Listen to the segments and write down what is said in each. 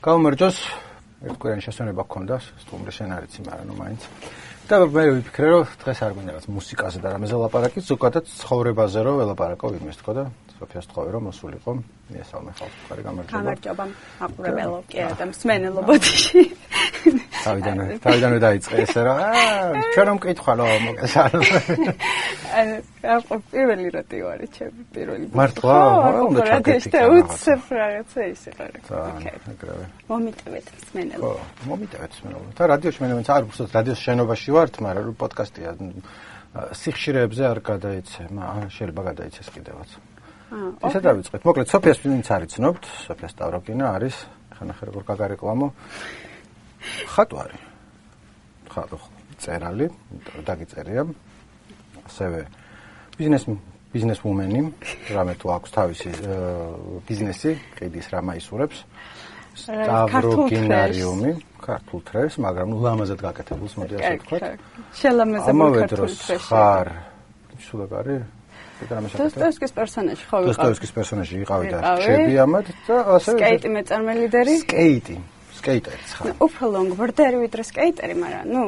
გამომერჯოს ერთკვირიანი შესაძლებლობა გქონდა სტუმრის შენარიცი, მაგრამ ნუ მაინც. და მე ვიფიქრე, რომ დღეს არ გვინდა რაც მუსიკაზე და რამეზე ლაპარაკი, ზოგადად ცხოვრებაზე რომ ველაპარაკო იმის თქო და სოფიას თხოვე რომ მოსულიყო. მიესალმე ხალხს ხარი გამარჯობა. გამარჯობა აყურებელო კი და მსმენელო ბოდიში თავიდანვე თავიდანვე დაიწყე ესე რა. ჩვენ რომ მკითხვა რომ მოგესალმე აა პირველი რატი ვარ ჩემი პირველი მართლა რა უნდა ჩაკეთე და უცებ რაღაცა ისე ხარ ოკეი. მომიტევეთ მსმენელო ხო მომიტევეთ მსმენელო და რადიოში მე მე არ უბრალოდ რადიოს შენობაში ვართ მაგრამ პოდკასტია სიხშირეებზე არ გადაიცე, მაგრამ შეიძლება გადაიცეს კიდევაც. ისე დავიწყეთ. მოკლედ სოფიას ვინც არის ცნობთ, სოფია სტავროკინა არის, ხანა ხერ როგორ გაგარეკლამო. ხატვარი. ხატო წერალი, დაგიწერია. ასევე ბიზნეს ბიზნესვუმენი, რამე თუ აქვს თავისი ბიზნესი, ყიდის რა მაისურებს. სტავროკინარიუმი, ქართულ თრეს, მაგრამ ლამაზად გაკეთებულს მოდი ასე ვთქვათ. შელამაზებულ ქართულ თრეს. ხარ სულად არის დოსტოევსკის პერსონაჟი ხო ვიყავ. დოსტოევსკის პერსონაჟი იყავი და რჩები ამათ და ასე სკეიტი მეწარმე ლიდერი. სკეიტი. სკეიტერი ხარ. უფრო ლონგბორდერი ვიდრე სკეიტერი, მაგრამ ნუ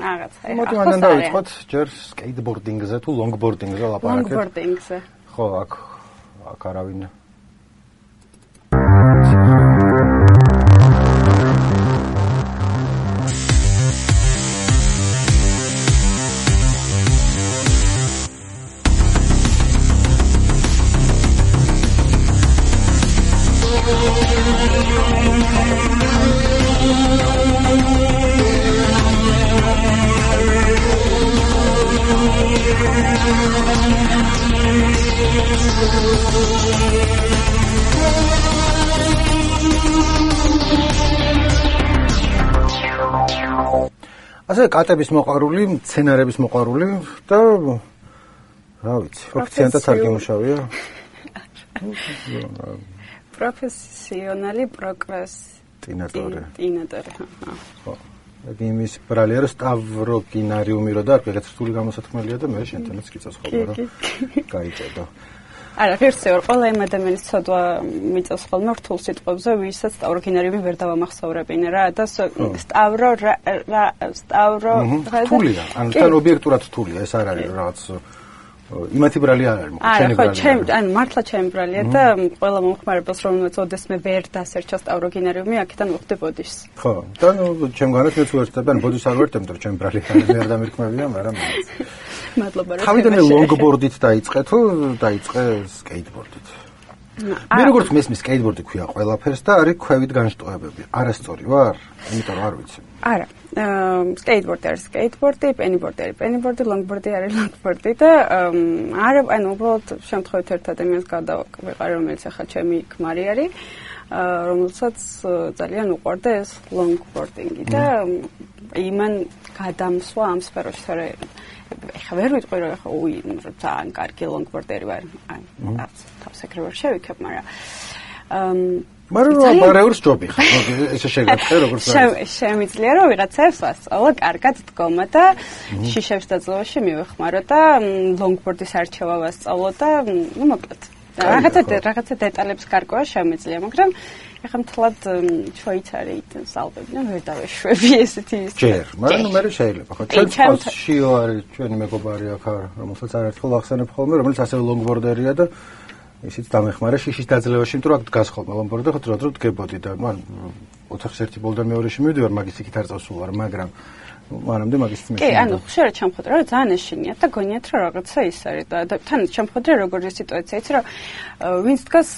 რაღაცა. მოდი მანდ დავიწყოთ ჯერ სკეიტბორდინგზე თუ ლონგბორდინგზე ლაპარაკეთ. ლონგბორდინგზე. ხო, აქ აქ არავინ ასე კატების მოყარული, სცენარების მოყარული და რა ვიცი, ოფიციანტად არ გიმუშავია. პროფესიონალი პროკრასტინატორი. ტინატორი. ხო. ეგ იმის ბრალია რომ სტავროკინარიუმი რო და რაღაც რთული გამოსათქმელია და მე შენთანაც კიცოს ხოლმე რომ გაიწედო. არა, ღირსე ვარ, ყველა იმ ადამიანის ცოდვა მიწევს ხოლმე რთულ სიტყვებზე, ვისაც სტავროკინარიუმი ვერ დავამახსოვრებინე რა. და სტავრო რა სტავრო რთულია, ანუ თან ობიექტურად რთულია, ეს არ არის რაღაც იმათი ბრალი არ არის მოკლედ ჩემი ბრალი. არა, ხო, ჩემ ან მართლა ჩემი ბრალია და ყველა მომხმარებელს რომელმაც ოდეს მე ვერ დასერჩა სტავროგინარიუმი, აქედან ვხვდი ბოდიშს. ხო, და ჩემგანაც მეც ვერთებ, ან ბოდიშს არ ვერთებ, მაგრამ ჩემი ბრალი არ არ დამირქმევია, მაგრამ მადლობა რა. თავიდან ლონგბორდით დაიწყე თუ დაიწყე სკეიტბორდით? მე როგორც მესმის სკეიტბორდი ქვია ყველაფერს და არის ქვევით განშტოებები. არასწორი ვარ? იმიტომ არ ვიცი. არა. სკეიტბორდი არის სკეიტბორდი, პენიბორდი არის პენიბორდი, ლონგბორდი არის ლონგბორდი და არა, ანუ უბრალოდ შემთხვევით ერთ ადამიანს გადავიყარე, რომელიც ახლა ჩემი ქმარი არის, რომელსაც ძალიან უყვარდა ეს ლონგბორდინგი და იმან გადამსვა ამ სფეროში, თორე ეხა ვერ ვიტყვი რომ ეხა უი ძალიან კარგი ლონგბორდერი ვარ. აი, თავს ეკრევარ შევიქებ, მაგრამ მაგრამ ბარეურს ჯობი ხარ ესე შეგაწყე როგორც არის. შემიძლია რომ ვიღაცებს ასწავლა კარგად დგომა და შიშებს დაძლევაში მივეხმარო და ლონგბორდის არჩევა ვასწავლო და ნუ მოკლედ რაღაცა რაღაცა დეტალებს გარკვევა შემიძლია მაგრამ ეხლა მთლად შვეიცარიით სალბები და ვერ დავეშვები ესეთი ის. ჯერ მაგრამ მე შეიძლება ხო? ჩვენ შიო არის ჩვენი მეგობარი აქ რომელსაც არაერთხელ ახსენებ ხოლმე რომელიც ასევე ლონგბორდერია და ისიც დამეხმარა შიშის დაძლევაში, იმიტომ რომ დგას ხოლმე ლომბორდო ხო დრო დრო დგებოდი და მან ოთახს ერთი ბოლდან მეორეში მივიდივარ მაგის იქით არ წავსულ ვარ, მაგრამ მანამდე მაგის მე. კი, ანუ ხშირად ჩამხოდრა რომ ძალიან ეშინია და გონიათ რომ რაღაცა ის არის და თან ჩამხოდრა როგორი სიტუაცია იცი რომ ვინც დგას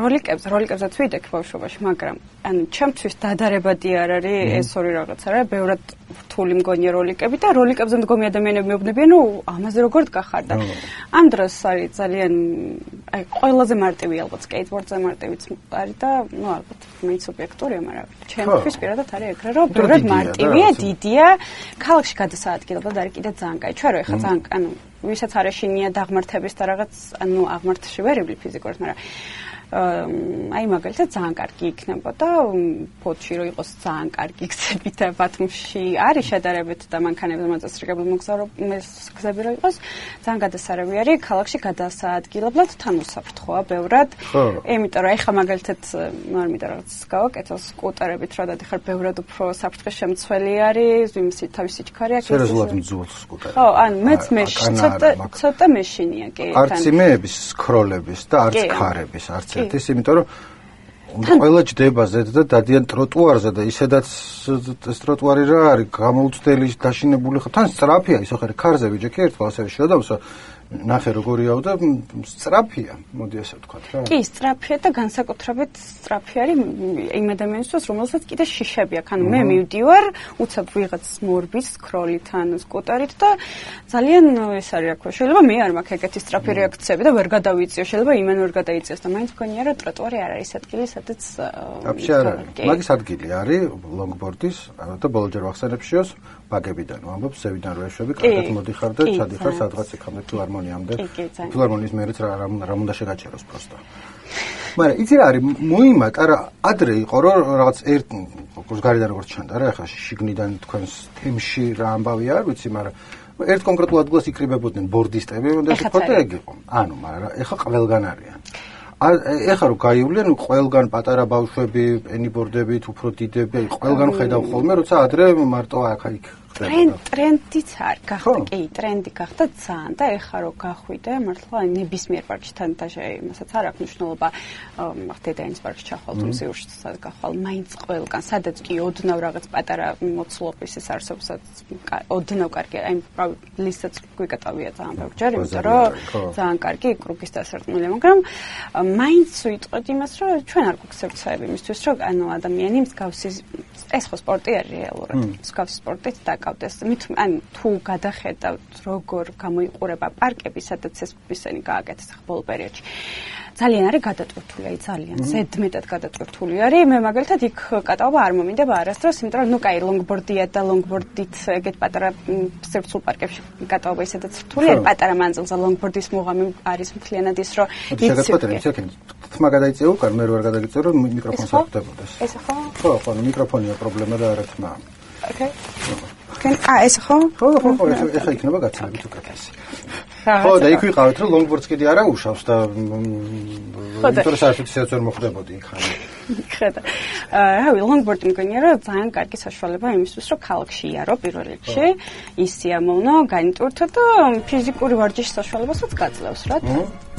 როლიკებზე, როლიკებზეც ვიდექ ბავშვობაში, მაგრამ ანუ ჩემთვის დადარებადი არ არის ეს ორი რაღაცა რა, ბევრად რთული მგონია როლიკები და როლიკებზე მდგომი ადამიანები მეუბნებიან, ნუ ამაზე როგორ დგახარ და ამ დროს არის ძალიან აი ყველაზე მარტივი ალბათ სკეიტბორდზე მარტივიც არის და ნუ ალბათ მეც ობიექტურია, მაგრამ ჩემთვის პირადად არის ეგრე, რომ ბევრად მარტივია, დიდია, ქალაქში გადასაადგილებლად არის კიდე ძალიან კაი. ჩვენ რო ეხა ძალიან ანუ ვისაც არ ეშინია დაღმართების და რაღაც ანუ აღმართში ვერ იბლი ფიზიკურად, მაგრამ აი მაგალითად ძალიან კარგი იქნებოდა. ფოთში რომ იყოს ძალიან კარგი გზები და ბათუმში არის შედარებით და მანქანებზე მოწესრიგებული მოგზაურობის რომ იყოს ძალიან გადასარევი არის ქალაქში გადასაადგილებლად თან უსაფრთხოა ბევრად იმიტომ რომ ეხა მაგალითად ნორმიდა რაღაც გავაკეთო სკუტერებით რა დადიხარ ბევრად უფრო საფრთხეს შემცველი არის იმისი თავისი ჩქარი აქვს სერიოზულად მძულს სკუტერი ხო ან მეც მე ცოტა ცოტა მეშინია კი არც იმეების სკროლების და არც ქარების არც ერთის იმიტომ რომ ყველა ჯდება ზედ და დადიან ტროტუარზე და ისედაც ეს ტროტუარი რა არის გამოუცდელი დაშინებული ხო თან სწრაფია ისო ხარ ქარზე ვიჯექი ერთხელ ასე შედავსო ნახე როგორიაო და სწრაფია, მოდი ასე ვთქვათ რა. კი, სწრაფია და განსაკუთრებით სწრაფი არის იმ ადამიანისთვის, რომელსაც კიდე შიშები აქვს. ანუ მე მივდივარ, უცებ ვიღაც მორბის სკროლითან, სკუტერით და ძალიან ეს არის რა ქვია, შეიძლება მე არ მაქვს ეგეთი სწრაფი რეაქციები და ვერ გადავიწიო, შეიძლება იმენ ვერ გადაიწიოს და მაინც მგონია რომ ტროტუარი არ არის ადგილი, სადაც აფშე არ არის. მაგის ადგილი არის ლონგბორდის, და ბოლჯერ ვახსენებშიოს ბაგებიდან ვამბობ, სევიდან რო ეშვები, კარგად მოდიხარ და ჩადიხარ სადღაც იქამდე ფილარმონიამდე. ფილარმონიის მერეც რა რა უნდა შეგაჭეროს პროსტო. მაგრამ იცი რა არის მოიმატა რა ადრე იყო რომ რაღაც ერთ როგორც გარიდან როგორც ჩანდა რა ხა შიგნიდან თქვენს თემში რა ამბავი არ ვიცი მაგრამ ერთ კონკრეტულ ადგილას იკრიბებოდნენ ბორდისტები და თქო ეგ იყო ანუ მაგრამ ეხა ყველგან არიან ეხა რომ გაივლენ ყველგან პატარა ბავშვები პენიბორდებით უფრო დიდები ყველგან ხედავ ხოლმე როცა ადრე მარტო აქ იქ ტრენდიც არ გახდა კი ტრენდი გახდა ძალიან და ეხა რო გახვიდე მართლა ნებისმიერ პარკში და იმასაც არ აქვს მნიშვნელობა დედაინის პარკში ჩახვალ თუ სიურში სად გახვალ მაინც ყველგან სადაც კი ოდნავ რაღაც პატარა მოცულობის ეს არსებობს ოდნავ კარგი აი ლისაც გვიკატავია ძალიან ბევრჯერ იმიტომ რომ ძალიან კარგი კრუკის დასარტყმელი მაგრამ მაინც ვიტყვეთ იმას რომ ჩვენ არ გვაქვს სერცაები იმისთვის რომ ანუ ადამიანი მსგავსი ეს ხო სპორტი არის რეალურად. მსგავსი სპორტით და გაკავდეს. მით ან თუ გადახედავთ როგორ გამოიყურება პარკები, სადაც ეს ისინი გააკეთეს ახალ პერიოდში. ძალიან არის გადატვირთული, აი ძალიან ზედმეტად გადატვირთული არის. მე მაგალითად იქ კატაობა არ მომინდება არასდროს, იმიტომ რომ ნუ კაი ლონგბორდია და ლონგბორდით ეგეთ პატარა სერცულ პარკებში კატაობა ისედაც რთული არის. პატარა მანძილზე ლონგბორდის მუღამი არის მთლიანად ის, რომ იცი თმა გადაიწეო, კარ მე რო არ გადაგიწეო, რომ მიკროფონს არ ხვდებოდეს. ეს ხო? ხო, ხო, მიკროფონია პრობლემა და არა თმა. ოკეი. თქვენ ა ეს ხო? ხო, ხო, ხო, ეხა იქნება გაცილებით უკეთესი. ხო, და იქ ვიყავით, რომ ლონგბორდს კიდე არა უშავს და იმიტომ რომ საერთოდ არ მოხდებოდი იქ ხანი. ხედა. აა, რავი, ლონგბორდი მგონია რომ ძალიან კარგი საშუალება იმისთვის, რომ ქალაქში იარო პირველ რიგში, ისიამოვნო, განიტვირთო და ფიზიკური ვარჯიშის საშუალებასაც გაძლევს, რა.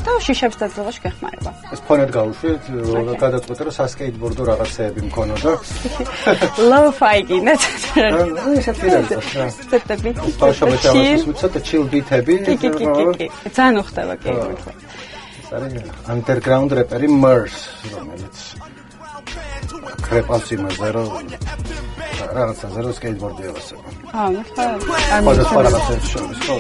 და შიშებს დაძლევაში გეხმარება. ეს ფონად გავუშვით, გადაწყვეტე რომ სასკეიტბორდო რაღაცეები მქონოდა. Low-fi გინეთ. აა, ეს აფერია. ცოტები. ბავშვებს ამას უცოტა chill beat-ები. კი, კი, კი, კი. ძალიან უხდება კი. ეს არის underground рэპერი Murs, რომელიც კრეპავს იმაზე რომ რაღაცაზე რომ სკეიტბორდი ევასება. აა, ხა. არ მოხდა რაღაცა შორის, ხო?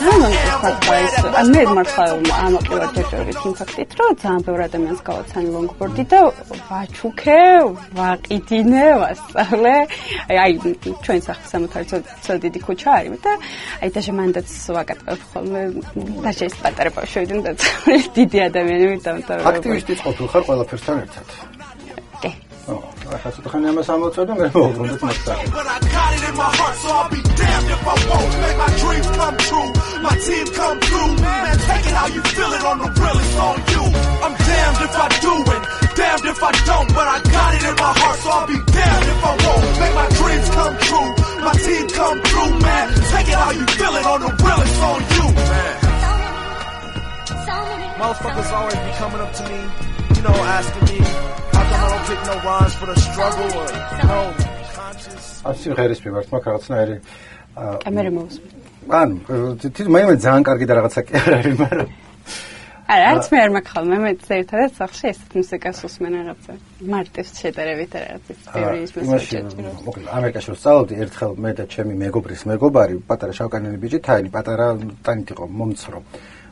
ძალიან ფაქტია. ან მე მართლა ამაყივარ ჯერჯერობით იმ ფაქტით, რომ ძალიან ბევრი ადამიანს გავაცანი ლონგბორდი და ვაჩუქე, ვაყიდინე, ვასწავლე. აი, ჩვენ სახს სამოთარცო ცოდი ქუჩა არის და აი და შემანდაც ვაკატებ ხოლმე და შეიძლება პატარა ბავშვები და დიდი ადამიანები და აქტივისტი ყოფილ ხარ ყველაფერთან ერთად. ახლა ცოტა ხანი ამას ამოწოდა მე მოვუბრუნდეთ მასთან My team come through, man, take it how you feel it on the real, it's on you. I'm damned if I do it, damned if I don't, but I got it in my heart, so I'll be damned if I won't. Make my dreams come true, my team come through, man, take it how you feel it on the real, it's on you. Man. Motherfuckers always be coming up to me, you know, asking me I don't take no rhymes for the struggle or no conscious ასე ღერის მიმართ მაგ რაღაცნაირი კამერა მოვსმე. ან თვითონ მე ძალიან კარგი და რაღაცა კი არ არის, მაგრამ არა, არც მე არ მაქვს ხოლმე, მე ერთადერთ სახში ესეთ მუსიკას უსმენ რაღაცა. მარტივს შედარებით რაღაცა. ბევრი ის მუსიკა. მოკლედ, ამერიკაში ვსწავლობდი ერთხელ მე და ჩემი მეგობრის მეგობარი, პატარა შავკანიანი ბიჭი, თაინი, პატარა ტანით იყო, მომცრო.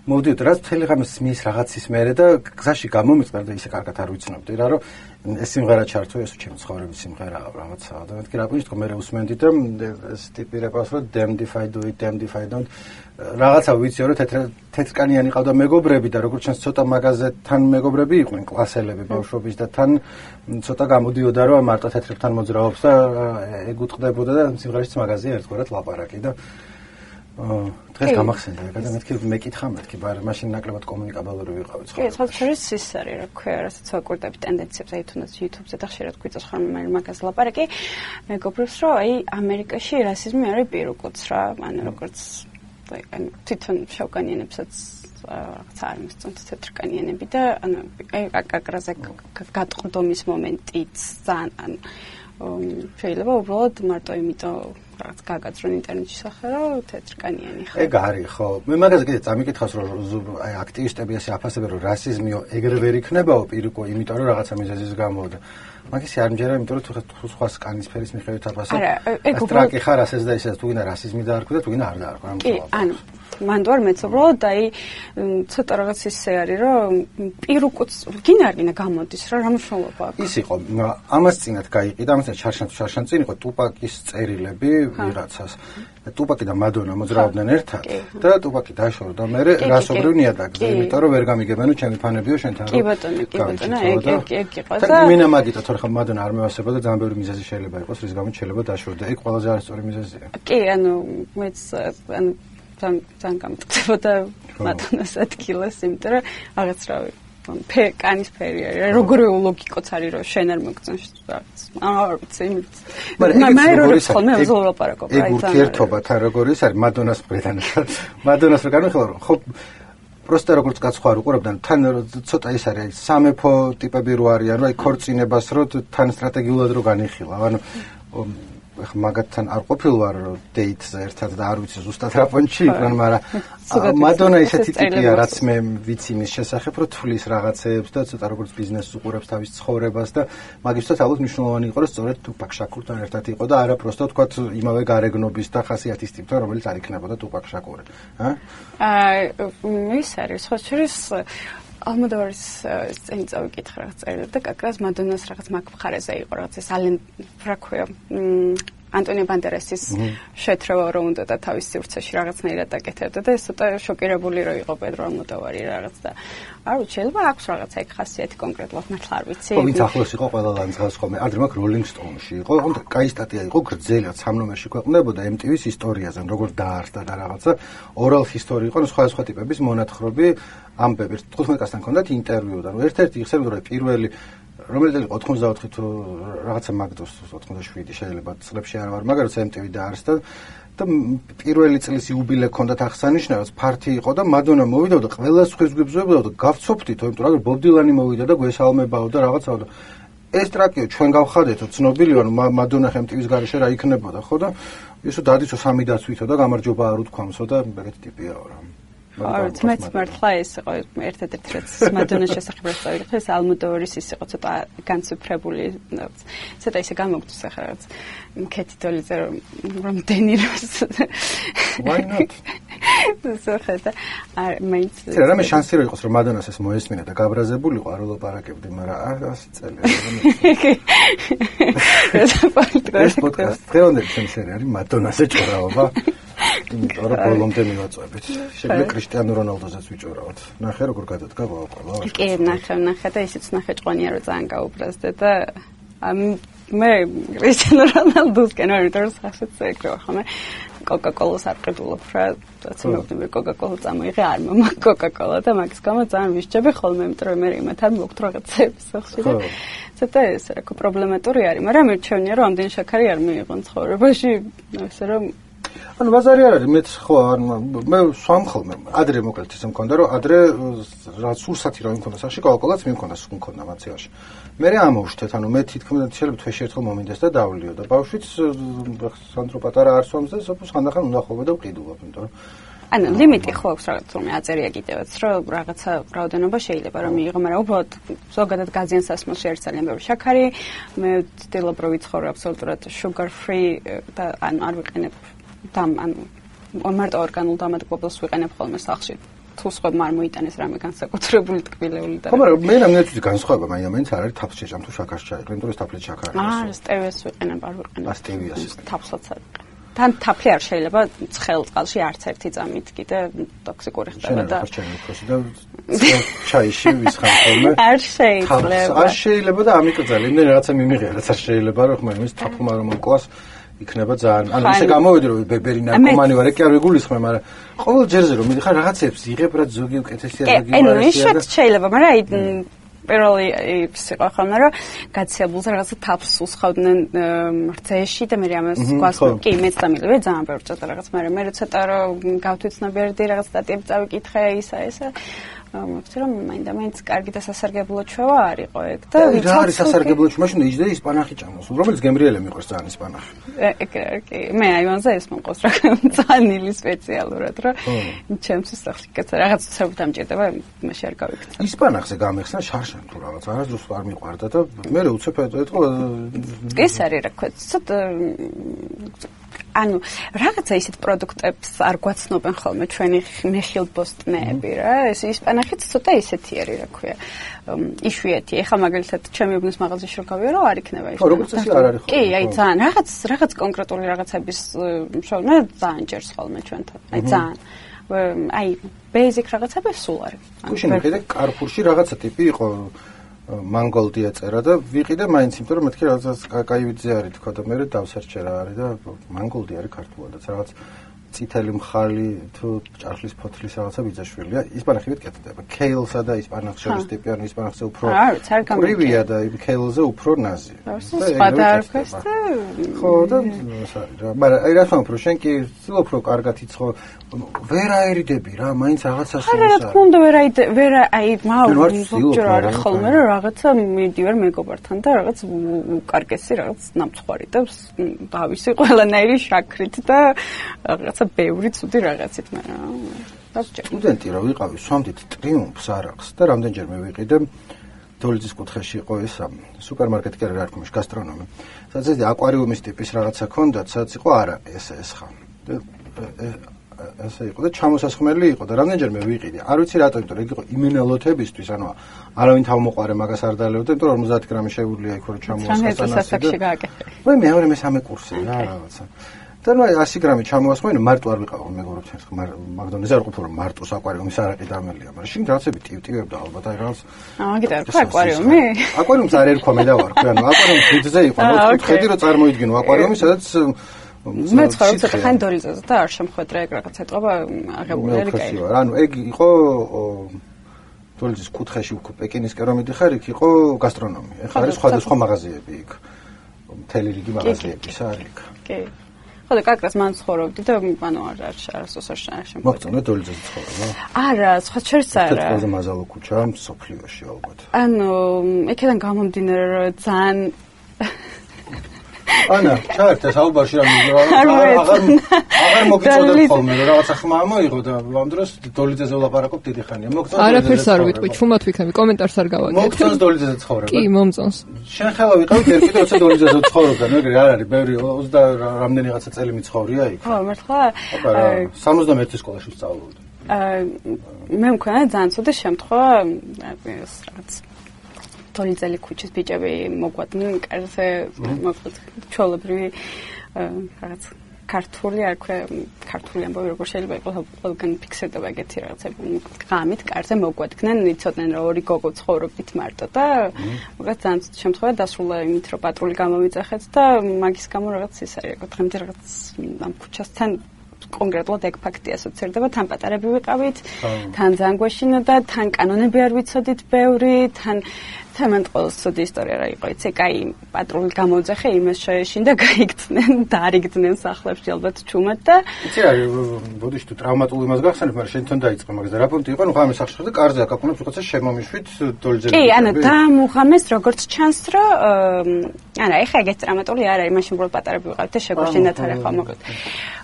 მოვიდეთ რაც მთელი ღამე სმის რაღაცის მერე და გზაში გამომიწყდა და ისე კარგად არ ვიცნობდი რა რომ ეს სიმღერა ჩართო ეს ჩემ ცხოვრების სიმღერა რაღაცაა. და მეთქი რა ყვინით თქო მე უსმენდი და ეს ტიპი რეპას რომ damn if I do it damn if I don't რაღაცა ვიცი რომ თეთრ თეთრკანიანი ყავდა მეგობრები და როგორც ჩანს ცოტა მაღაზეთთან მეგობრები იყვნენ კლასელები ბავშვობის და თან ცოტა გამოდიოდა რომ მარტო თეთრებთან მოძრაობს და ეგუტყდებოდა და სიმღერის მაღაზია ერთგვარად ლაპარაკი და დღეს გამახსენდა ეგ და მეთქი მეკითხა მეთქი ბარ მაშინ ნაკლებად კომუნიკაბელური ვიყავი ხო კი შორის ის არის რა ქვია რასაც ვაკურდები ტენდენციებს აი თუნდაც YouTube-ზე და ხშირად გვიწევს ხოლმე მაგას ლაპარაკი. მეგობრებს რომ აი ამერიკაში რასიზმი არის პირუკოც რა ანუ როგორც აი თვითონ შავკანიანებსაც რაღაც არ მისწონთ თეთრკანიანები და ანუ აი აკაკრაზე გატყდომის მომენტიც ძალიან ანუ შეიძლება უბრალოდ მარტო იმიტომ რაღაც გაგაცრონ ინტერნეტში სახე რომ თეთრკანიანი ხო ეგ არის ხო. მე მაგაზე კიდე წამიკითხავს რომ აი აქტივისტები ასე აფასებენ რომ რასიზმიო ეგრე ვერ იქნებაო პირიქო იმიტომ რომ რაღაცა მიზეზის გამო და მაგისი არ მჯერა იმიტომ რომ თუ სხვა სკანის ფერის მიხედვით აფასებ. არა ეგ უბრალოდ ხარ ასეც და ისეც თუ გინდა რასიზმი დაარქვი და თუ გინდა არ დაარქვი ამ კი ანუ მანდ ვარ მეც უბრალოდ აი ცოტა რაღაც ისე არის რომ პირუკუც გინ არ გინდა გამოდის რა რა მნიშვნელობა აქვს? ის იყო ამას წინათ გაიყიდა ამას ჩარშან ჩარშან წინ იყო ტუპაკის წერილები ვიღაცას. ტუპაკი და მადონა მოძრაობდნენ ერთად და ტუპაკი დაშორდა. მე რასობრივ ნიადაგზე იმიტომ რომ ვერ გამიგებენო ჩემი ფანებიო შენთან კი ბატონო კი ბატონო ეგ ეგ ეგ იყო და მინა მაგიტო თორე ხომ მადონა არ მევასებოდა ძალიან ბევრი მიზეზი შეიძლება იყოს რის გამო შეიძლება დაშორდა. ეგ ყველაზე არასწორი მიზეზია. კი ანუ მეც ანუ ძალიან ძალიან გამწდებოდა მათონას ადგილას, იმიტომ რომ რაღაც რავი ფე კანის ფერი არის. როგორი ლოგიკოც არის რომ შენ არ მოგწონს რაღაც. არ ვიცი, იმით. მაგრამ მე როგორი ხოლმე ვზოლაპარაკობ, აი ძალიან. ეგ ურთიერთობა თან როგორი ის არის მადონას პრედან. მადონას რო განვიხილო, ხო просто როგორც გაცხარ უყურებდნენ თან ცოტა ის არის სამეფო ტიპები რო არიან, აი ქორწინებას რო თან სტრატეგიულად რო განიხილა. ანუ ხა მაგათთან არ ყოფილვარ დეიტზე ერთად და არ ვიცი ზუსტად რა პონჩი იყვნენ, მაგრამ მადონა ისეთი ტიპია, რაც მე ვიცი მის შესახებ, რომ თulis რაღაცეებს და ცოტა როგორც ბიზნესს უყურებს თავის ცხოვრებას და მაგისტოთ ალბათ მნიშვნელოვანი იყო, რომ სწორედ თუპაკ შაკურთან ერთად იყო და არა პროსტო თქვათ იმავე გარეგნობის და ხასიათის ტიპთან, რომელიც არ იქნებოდა თუპაკ შაკური. ა? აა ის არის ხო შეიძლება ალმოდოვარის წინ წავიკითხე რაღაც წერილები და კაკრას მადონას რაღაც მაგ მხარეზე იყო რაღაც ეს ალენ რა ქვია ანტონიო ბანდერასის შეთრევა რომ უნდა და თავის სივრცეში რაღაცნაირად დაკეთებდა და ეს ცოტა შოკირებული რო იყო პედრო ალმოდოვარი რაღაც და არ ვიცი შეიძლება აქვს რაღაცა ეგ ხასიათი კონკრეტულად მართლა არ ვიცი. ხო ვინც ახლოს იყო ყველა ლანძღავს ხოლმე ადრე მაგ როლინგ სტოუნში იყო ხო და კაი სტატია იყო გრძელად სამ ნომერში ქვეყნდებოდა MTV-ის ისტორიაზე როგორ დაარსდა და რაღაცა. ორალ ჰისტორი იყო სხვა სხვა ტიპების მონათხრობი ამბები 15 კაცთან ჰქონდათ ინტერვიუ და ერთ-ერთი იხსენებოდა რომ პირველი რომელიც იყო 84 თუ რაღაცა მაგდოს 87 შეიძლება წლებში არ ვარ, მაგრამ MTV დაარსდა და პირველი წლის იუბილე ჰქონდათ აღსანიშნავად, ფართი იყო და მადონა მოვიდა და ყველა სხვის გვიბზვებოდა და გავცოფდით, იმიტომ რომ ბობ დილანი მოვიდა და გვესალმებაო და რაღაცაო და ეს ტრაკიო ჩვენ გავხადეთო ცნობილი ვარ მადონა MTV-ს გარეშე რა იქნებოდა ხო და ისო დადიცო სამი დაცვითო და გამარჯობა არ უთქვამსო და ეგეთი ტიპია რა. არ მეც მართლა ეს იყო ერთ-ერთი რაც მადონას შესახებ რა წავიდე ეს ალმოდოვარის ის იყო ცოტა განსუფრებული ცოტა ისე გამოგწუს ახლა რაც კეთი დოლიზე რომ დენიროს. Why not? ზოხეთა არ მეც ეს რა მე შანსი რო იყოს რომ მადონას ეს მოესმინა და გაბრაზებულიყო არ ვლაპარაკებდი მაგრამ ასე წელი ეს პოდკასტ დღევანდელი შემსერი არის მადონას ეჭვრაობა იმიტომ რომ ბოლომდე მივაწვევით. შეიძლება კრისტიანო რონალდოზეც ვიჭურავთ. ნახე როგორ გადადგა ყველა. კი, ნახე, ნახე და ისიც ნახე ჭყვანია რომ ძალიან გაუბრაზდე და მე კრისტიანო რონალდოსკენ არ ვიტყვი საერთოდ ეგრე ხომ კოკა-კოლას არ ყიდულობ რა ცნობილი კოკა-კოლა წამოიღე არ მომა კოკა-კოლა და მაგის გამო ძალიან ვისჭები ხოლმე იმიტომ რომ მე იმათ არ მოგთ რაღაცებს სახში და ცოტა ეს რა პრობლემატური არის მაგრამ მე ჩვენია რომ ამდენ შაქარი არ მიიღონ ცხოვრებაში ასე რომ ანუ ბაზარი არ არის მეც ხო მე სვამ ხოლმე ადრე მოკლედ ისე მქონდა რომ ადრე რა სურსათი რომ მქონდა სახში კოლკოლაც მიმქონდა სულ მქონდა მაციაში. მე რა ამოვშთეთ ანუ მე თითქმის შეიძლება თვეში ერთხელ მომინდეს და დავლიო და ბავშვიც სანდრო პატარა არ სვამს და სოფოს ხანდახან უნდა ხოვე და ვყიდულობ იმიტომ რომ ანუ ლიმიტი ხო აქვს რაღაც რომ აწერია კიდევაც რომ რაღაცა რაოდენობა შეიძლება რომ მიიღო მაგრამ უბრალოდ ზოგადად გაზიან სასმელში არის ძალიან ბევრი შაქარი. მე ვცდილობ რომ ვიცხოვრო აბსოლუტურად sugar free და ანუ არ ვიყენებ ანუ მარტო ორგანულ დამატებებს ვიყენებ ხოლმე სახში. თუ სხვა არ მოიტანეს რამე განსაკუთრებული ტკბილეული და ხო მაგრამ მე რამდენიც განსხვავება მაინც არ არის თაფს შეჭამ თუ შაქარს ჩაიყრე იმიტომ რომ თაფლი შაქარი აა სტევიას ვიყენებ არ ვიყენებ. სტევიას თაფსაც არ თან თაფლი არ შეიძლება ცხელ წყალში არც ერთი წამით კიდე ტოქსიკური ხდება და და ჩაიში ვისხარ ხოლმე. არ შეიძლება. არ შეიძლება და ამიკრძალი იმენ რაღაცა მიმიღია რაც არ შეიძლება რომ ხმა იმის თაფლმა რომ მოკლას იქნება ძალიან ანუ ისე გამოვიდი რომ ბებერი ნარკომანი ვარ კი არ ვიგულისხმე მაგრამ ყოველ ჯერზე რომ მიდიხარ რაღაცებს იღებ რა ზოგი უკეთესია ზოგი მარია და შეიძლება მაგრამ აი პირველი ის იყო ხოლმე რომ გაცებულზე რაღაცა თაფს უსხავდნენ რძეში და მე ამას გვას კი მეც დამილები ძალიან ბევრი ცოტა რაღაც მაგრამ მე ცოტა რომ გავთვითნობიერდი რაღაც სტატიები წავიკითხე ისა ისა მოგწერ რომ მაინდა მაინც კარგი და სასარგებლო ჩვევა არისო ეგ და რა არის სასარგებლო ჩვევა? მაშინ იჯდა ისპანახი ჭამოს რომელიც გემრიელე მიყვარს ძალიან ისპანახი. ეგ კი მე აივანზე ეს მომყოს რა ძალიან სპეციალურად რა. ჩემთვის სახში კეცა რაღაც ცებ დამჭირდება მაშინ არ გავიქცე ისპანახზე გამეხსნა შარშან თუ რაღაც არასდროს არ მიყვარდა და მე უცებ ეთქო ეს არის რა ქვია ცოტა ანუ რაღაცა ისეთ პროდუქტებს არ გვაცნობენ ხოლმე ჩვენი მეხილბოსტნეები რა. ეს ისპანახიც ცოტა ისეთი არის რა ქვია. იშვიათი. ეხლა მაგალითად ჩემი უბნის მაღაზიაში რო გავიარო არ იქნება ის როგორც ისე არ არის კი აი ძალიან. რაღაც რაღაც კონკრეტული რაღაცების შოვნა ძალიან ჭერს ხოლმე ჩვენთან აი ძალიან. აი ბეიზიკ რაღაცები სულ არის ანუ შენ ხედე კარფურში რაღაცა ტიპი იყო მანგოლდი ეწერა და ვიყიდე მაინც იმიტომ რომ მეთქი რაღაცას კაკაივიძე არის თქო და მე დავსერჩე რა არის და მანგოლდი არის ქართულადაც რაღაც წითელი მხალი თუ ჭარხლის ფოთლის რაღაცა ბიძაშვილია ისპანახივით კეთდება. კეილსა და ისპანახს შორის ტიპი ანუ ისპანახზე უფრო პრივია და იმ კეილზე უფრო ნაზი. ხო და მაგრამ აი რა თქმა უნდა შენ კი ცდილობ რომ კარგად იცხო ვერ აერიდები რა მაინც რაღაცას არა რა თქმა უნდა ვერ აი ვერ აი მაუ ზოგჯერ არის ხოლმე რომ რაღაცა მიდივარ მეგობართან და რაღაც უკარგესი რაღაც ნამცხვარი და დავისი ყველანაირი შაქრით და რაღაცა ბევრი ცუდი რაღაცით, მაგრამ სტუდენტი რა ვიყავი, სვამდით ტრიუმფს არახს და რამდენჯერ მე ვიყიდე დოლიძის კუთხეში იყო ეს სუპერმარკეტი კი არ არის გასტრონომი. სადაც ეს აკვარიუმის ტიპის რაღაცა ქონდა, სადაც იყო არა ეს ეს ხა. და ესე იყო და ჩამოსასხმელი იყო და რამდენჯერ მე ვიყიდე. არ ვიცი რატო, იმიტომ რომ იქ იყო იმენელოთებისთვის, ანუ არავინ თავმოყარე მაგას არ დალებდა, იმიტომ რომ 50 გრამი შეუძლია იქ რომ ჩამოსასხმელი. ვაი მეორე მესამე კურსი რა რაღაცა. და ნუ 100 გრამი ჩამოასხმენ მარტო არ ვიყავ მეგობრებს ჩემს მაგდონეზე არ ყოფილ რომ მარტო საკვარიუმის არაყი დამელია მაგრამ შინ რაღაცები ტივტივებდა ალბათ აი რაღაც აა მაგით არ ხო აკვარიუმი? აკვარიუმს არ ერქვა მე და ვარ ანუ აკვარიუმი ფიძზე იყო ნუ ხედი რომ წარმოიდგინო აკვარიუმი სადაც მე ცხრა ცოტა ხან დოლიძეზე და არ შემხვედრა ეგ რაღაც ეთყობა აღებული არის კაი. ანუ ეგ იყო დოლიძის კუთხეში უკვე პეკინისკენ რომ მიდიხარ იქ იყო გასტრონომი ეხლა არის სხვადასხვა მაღაზიები იქ. მთელი რიგი მაღაზიები არის იქ. კი ხო და კაკრას მან ცხოვრობდი და ანუ არ არ არასოს არ შემოგვიწყდა. მოგწონდა დოლიძეზე ცხოვრება? არა, სხვა შორის არა. თეთრ მაზალო ქუჩა სოფლიოში ალბათ. ანუ ეკედან გამომდინარე ძალიან ანა, ჩაერთე საუბარში რა მიგრა, აღარ აღარ მოგიწოდებ ხოლმე, რაღაცა ხმა მოიღო და ამ დროს დოლიძეზე ვლაპარაკობ დიდი ხანია. მოგწონს? არაფერს არ ვიტყვი, ჩუმად ვიქნები, კომენტარს არ გავაკეთე. მოგწონს დოლიძეზე ცხოვრება? კი, მომწონს. შენ ხელა ვიყავით ერთ კიდე 20 დოლიძეზე ცხოვრობდა, მეგრე არ არის, ბევრი 20 რამდენი რაღაცა წელი მიცხოვრია იქ. ხო, მართლა? 71 სკოლაში ვსწავლობდი. აა მე მქონდა ძალიან ცუდი შემთხვევა, ეს რაღაც თოლიძელი ქუჩის ბიჭები მოგვადნენ კარზე მოკლედ ჩოლებრივი რაღაც ქართული არ ქვე ქართული ამბავი როგორ შეიძლება იყოს ყველგან ფიქსირდება ეგეთი რაღაცები ღამით კარზე მოგვადგნენ იცოდნენ რომ ორი გოგო ცხოვრობდით მარტო და მოკლედ ძალიან შემთხვევა დასრულა იმით რომ პატრული გამოვიძახეთ და მაგის გამო რაღაც ის არის როგორ დღემდე რაღაც ამ ქუჩასთან კონკრეტულად ეგ ფაქტი ასოცირდება. თან პატარები ვიყავით თან ძალიან გვეშინოდა თან კანონები არ ვიცოდით ბევრი თან თემან ყოველ სწოდი ისტორია რა იყო. იცი კაი პატრული გამოძახე იმას შეეშინ და გაიგდნენ დარიგდნენ სახლებში ალბათ ჩუმად და იცი რა ბოდიში თუ ტრავმატული იმას გახსენებ მაგრამ შენ თან დაიწყე მაგაზე. რა პუნქტი იყო ნუ ხამე სახლში და კარზე აკაკუნებს უხეცე შემომიშვით დოლიძე კი ანუ და მუხამეს როგორც ჩანს რომ არა ეხა ეგეთ ტრავმატული არ არის მაშინ უბრალოდ პატარები ვიყავით და შეგვაშინდათ არა ხო მოკლედ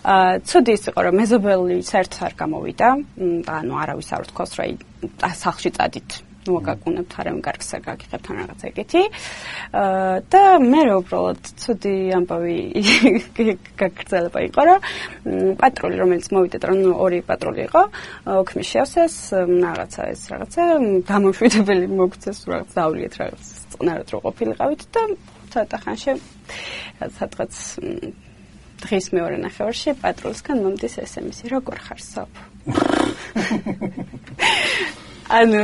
აა ცუდი ის იყო რომ მეზობელი საერთოდ არ გამოვიდა. ანუ არავის არ თქოს რა სახლში წადით მოაკაკუნებთ არამე კარგს არ გაგიღებთ ან რაღაცა ეგეთი. აა და მე რა უბრალოდ ცუდი ამბავი გაგრძელება იყო რა. პატრული რომელიც მოვიდა და ნუ ორი პატრული იყო, ოქმი შეავსეს რაღაცა ეს რაღაცა გამოშვიდებელი მოგცეს რაღაც დავლიეთ რაღაც წყნარად რო ყოფილიყავით და ცოტა ხანში სადღაც დღის მეორე ნახევარში პატრულსგან მომდის SMS-ი როგორ ხარ სოფ? ანუ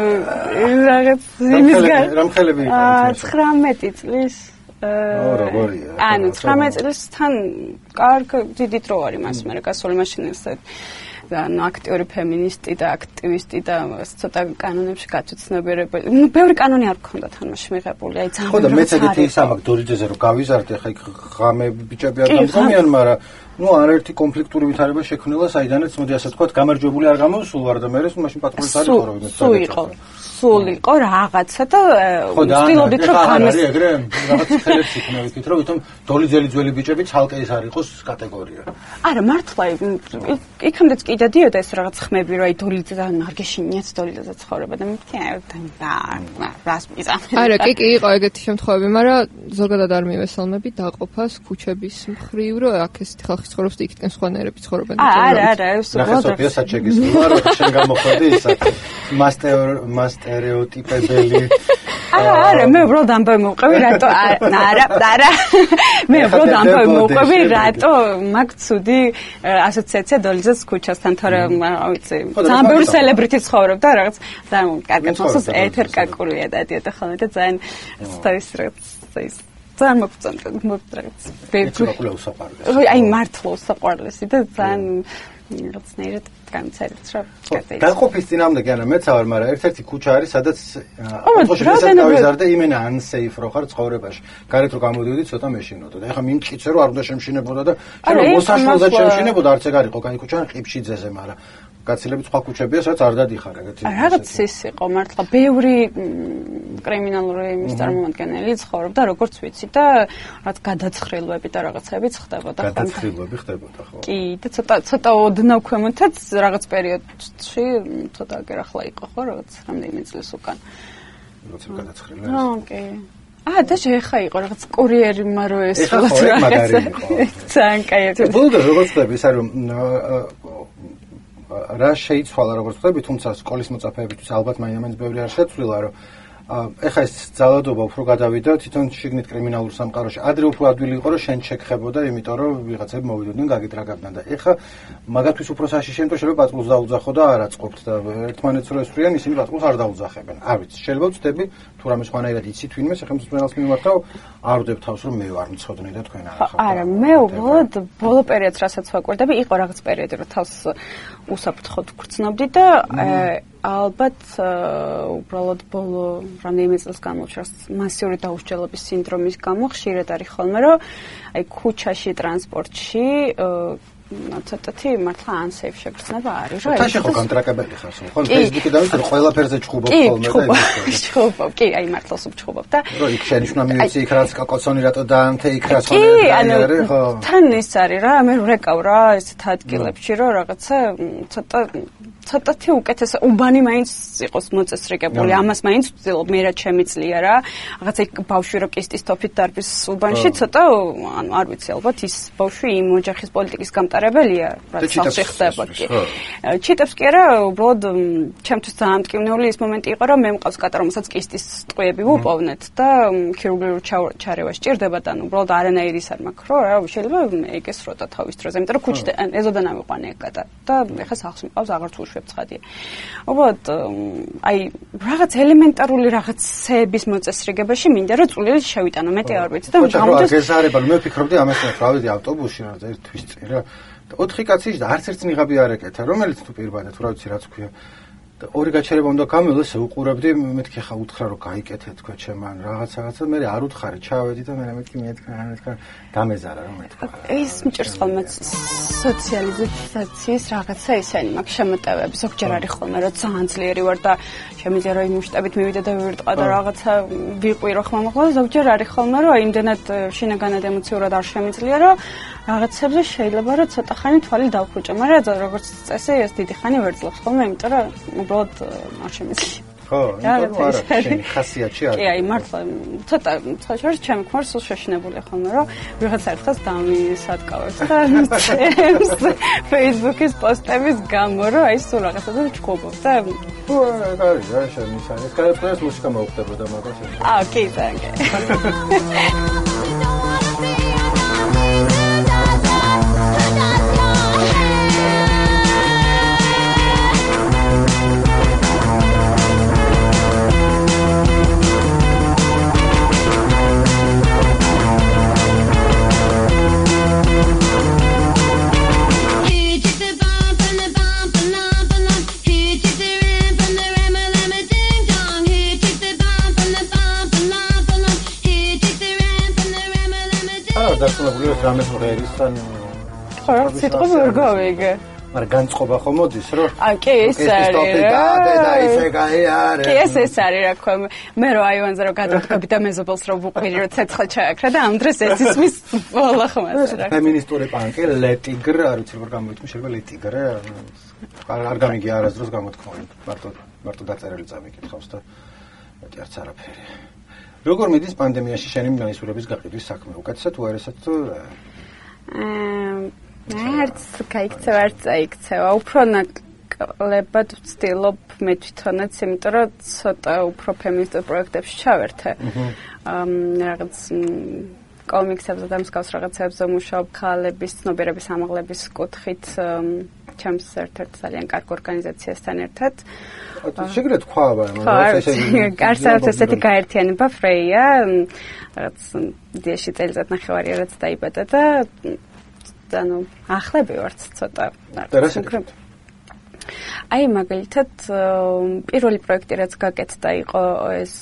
რაღაც იმისგან რამ ხელები იყო? 19 წლის აა როგორია? ანუ 19 წლისთან კარგ დიდი დრო არის მას მე გასული მაშინ ესე ანუ აქტიური ფემინისტი და აქტივისტი და ცოტა კანონებში გაწუცნებერებელი. ნუ ბევრი კანონი არ გქონდა თამაში მიღებული. აი ძალიან ხო და მეც ეგეთი ის ამაკ დორიჯეზე რომ გავიზარდე, ხა იქ ღამე ბიჭები არ გამგონიან, მაგრამ ну არაერთი კონფლიქტური ვითარება შექმნილა საიდანაც მოდი ასე თქვა გამარჯვებული არ გამოსულ ვარ და მე ეს მაშინ პატრონის არის ხო რომ სულ იყო სულ იყო რაღაცა და ვცდილობდით რომ გამეს არის ეგრე რაღაც ხელებს იქნება ვიქით რომ ვითომ დოლიძელი ძველი ბიჭები ცალკე ის არ იყოს კატეგორია არა მართლა იქამდეც კიდე დიოდა ეს რაღაც ხმები რომ აი დოლიძე და ნარგეშინიაც დოლიძე ცხოვრება და მითი აი რას მიზანი არა კი კი იყო ეგეთი შემთხვევები მაგრამ ზოგადად არ მივესალმები დაყოფას ქუჩების მხრივ რომ აქ ეს ხალხი ცხოვრობს და იქიდან სხვანაირები ცხოვრობენ. არა, არა, ეს რა სოფია საჩეგის რომ შენ გამოხვედი ისა მასტერ მასტერეოტიპებელი არა, არა, მე უბრალოდ ამბავი მოვყვები, რატო არა, არა. მე უბრალოდ ამბავი მოვყვები, რატო მაგ ცუდი ასოციაცია დოლიძეს ქუჩასთან, თორე რა ვიცი, ძალიან ბევრი სელებრიტი ცხოვრობდა რაღაც და კარგად მოსოს ეთერ კაკურია დადიოდა ხოლმე და ძალიან სწორი სწორი ძალიან მოგწონდა მოგწონდა ბეჭვი უსაყვარლესი აი მართლა უსაყვარლესი და ძალიან რაღაცნაირად განცადეთ რა დაყოფის წინამდე კი არა მეცავარ მაგრამ ერთ-ერთი ქუჩა არის სადაც ოდესღაც იმენა unsafe რო ხარ ცხოვრებაში. გარეთ რო გამოდიოდი ცოტა მეშინოდო და ეხლა მიმწკიცე რომ არ უნდა შემშინებოდა და შეიძლება მოსაშველზე შემშინებოდა არც ეგ არისო კაი ქუჩა ყიფში ძეზე მაგრამ გაცილებით სხვა ქუჩებია, სადაც არ დადიხარ ეგეთი. რაღაც ის იყო მართლა ბევრი კრიმინალური იმის წარმომადგენელი ცხოვრობდა, როგორც ვიცი და რაც გადაცხრილვები და რაღაცებიც ხდებოდა. გადაცხრილვები ხდებოდა, ხო? კი, და ცოტა ცოტა ოდნავ ქვემოთაც რაღაც პერიოდში ცოტა აგერახლა იყო, ხო, რაღაც რამდენი წლის უკან. რაღაცა გადაცხრილა. ხო, კი. აა და შეხა იყო რაღაც კურიერი მარო ეს რაღაც რაღაცა ძალიან კაი. ბოლოს როგორც ხდები, ის არის რა შეიცვალა როგორც ხდები, თუმცა სკოლის მოწაფეებისთვის ალბათ მაინც ბევრი არ შეცვლილა, რომ ეხა ეს ძალადობა უფრო გადავიდა თვითონ შიგნით კრიმინალურ სამყაროში. ადრე უფრო ადვილი იყო რომ შენ შეგხებოდა, იმიტომ რომ ვიღაცები მოვიდოდნენ გაგიტრაგებდნენ და ეხა მაგათთვის უფრო საში შემთხვევაში შეიძლება პატრულს დაუძახო და არ აწყობთ და ერთმანეთს რო ესვრიან, ისინი პატრულს არ დაუძახებენ. არ ვიცი, შეიძლება ვწდები თუ რამე სხვანაირად იცით ვინმე სახელმწიფოს მიმართავ, არ ვდებ თავს რომ მე ვარ მწოდნე და თქვენ არ ხართ. არა, მე უბრალოდ ბოლო პერიოდს რასაც ვაკვირდები, იყო რაღაც პერიოდი რომ თავს უსაფრთხოდ გრძნობდი და ალბათ უბრალოდ ბოლო რამდენიმე წელს განმოჩერს მასიური დაუსჯელობის სინდრომის გამო ხშირად არის ხოლმე რომ აი ქუჩაში ტრანსპორტში ცოტათი მართლა unsafe შეგრძნება არის რა ეს ხო კონტრაკტებელი ხარ ხო? Facebook-ი დავით რომ ყველაფერზე ჩხუბობ ხოლმე და ის ჩხუბობ. კი აი მართლა სულ ჩხუბობ და რო იქ შენიშნა მიუცი იქ რაც კაკოცონი რატო დაანთე იქ რაც ხოლმე არის ხო? თან ის არის რა მე რეკავ რა ესეთ ადგილებში რომ რაღაცა ცოტა ცოტათი უკეთეს უბანი მაინც იყოს მოწესრიგებული ამას მაინც ვცდილობ მე რა შემიძლია რა რაღაცა ბავშვი რო კისტის თოფით დარბის უბანში ცოტა ანუ არ ვიცი ალბათ ის ბავშვი იმ ოჯახის პოლიტიკის გამტარებელია რაც სახში ხდება კი. ჩიტებს კი არა უბრალოდ ჩემთვის ძალიან მტკივნეული ის მომენტი იყო რომ მე მყავს კატა რომელსაც კისტის ტყვიები ვუპოვნეთ და ქირურგიულ ჩარევა სჭირდება და ანუ უბრალოდ არანაირი არ მაქვს რო რა შეიძლება ეგეს როტა თავის დროზე იმიტომ რომ ქუჩიდან ეზოდან ამიყვანე კატა და ეხა სახლს მყავს აღარც შეფცხადია. უბრალოდ აი რაღაც ელემენტარული რაღაცების მოწესრიგებაში მინდა რომ წვლილი შევიტანო. მეტი არ ვიცი და გამოდის ეს არის ბალ მე ვფიქრობდი ამას რა ვიდი ავტობუსში რა ერთვის წინ რა 4 კაცი არც ერთ ნიღაბი არ ეკეთა რომელიც თუ პირბადეთ რა ვიცი რაც ქვია ორი გაჩერება უნდა გამილოს უყურებდი მეთქი ხა უთხრა რომ გაიკეთე თქვა ჩემან რაღაც რაღაცა მე არ უთხარი ჩავედი და მე მეთქი მეთქა რა მეთქა დამეზარა რომ მეთქა ეს მჭირს ხოლმე სოციალიზაციის რაღაცა ისენი მაგ შემოტევები ზოგჯერ არის ხოლმე რომ ძალიან ძლიერი ვარ და შემიძლია რომ იმუშტებით მივიდე და ვირტყა და რაღაცა ვიყვირო ხმა მოხდა ზოგჯერ არის ხოლმე რომ იმდენად შინაგანად ემოციურად არ შემიძლია რომ რაღაცებზე შეიძლება რომ ცოტა ხანი თვალი დავხუჭო მაგრამ როგორც წესი ეს დიდი ხანი ვერძლობს ხოლმე იმიტომ რომ უბრალოდ არ შემიძლია. ხო, იმიტომ არა, შენი ხასიათი არის. კი, აი მართლა ცოტა ცოტა ჩემი ქმარ სულ შეშინებული ხოლმე, რომ ვიღაც ერთხელ დამისადგავებს და წემს Facebook-ის პოსტების გამო, რომ აი სულ რაღაცა ჩქობობ და ხო, არის, რა შენ ის არის. კაი, მუსიკა მოუხდებოდა მაგას. აა, კი, დაწუნებული ვარ რამეს მღერის ან ხო რა სიტყვა ვერ გავიგე მაგრამ განწყობა ხომ მოდის რომ აი კი ეს არის და და ისე გაი არის კი ეს ეს არის რა ქვია მე რო აივანზე რო გადავდგები და მეზობელს რო ვუყვირი რო ცეცხლ ჩააქრა და ამ დროს ეს ისმის ბოლა ხომ ეს რა. ფემინისტური პანკი ლეტიგრ არ ვიცი როგორ გამოიწმი შეიძლება ლეტიგრ არ არ გამიგი არასდროს გამოთქმული მარტო მარტო დაწერილი წამიკითხავს და მეტი არც არაფერი როგორ მიდის პანდემიაში შენი მაისურების გაყიდვის საქმე? უკეთესად, უარესად თუ რა? აა არც кайქცევა, არც წაიქცევა. უფრო ნაკლებად ვცდილობ მე თვითონაც, იმიტომ რომ ცოტა უფრო ფემინისტურ პროექტებში ჩავერთე. აა რაღაც კომიქსებზე და მსგავს რაღაცებზე ვმუშაობ ქალების ცნობიერების ამაღლების კუთხით აა ჩემს ერთ-ერთ ძალიან კარგ ორგანიზაციასთან ერთად. შეგრეთ თქვა, მაგრამ ესე კარსავთ ესეთი გაერთიანება ფრეია, რაღაც დიაში წელიწად ნახევარი რაც დაიბადა და ანუ ახლები ვართ ცოტა. აი მაგალითად პირველი პროექტი რაც გაკეთდა იყო ეს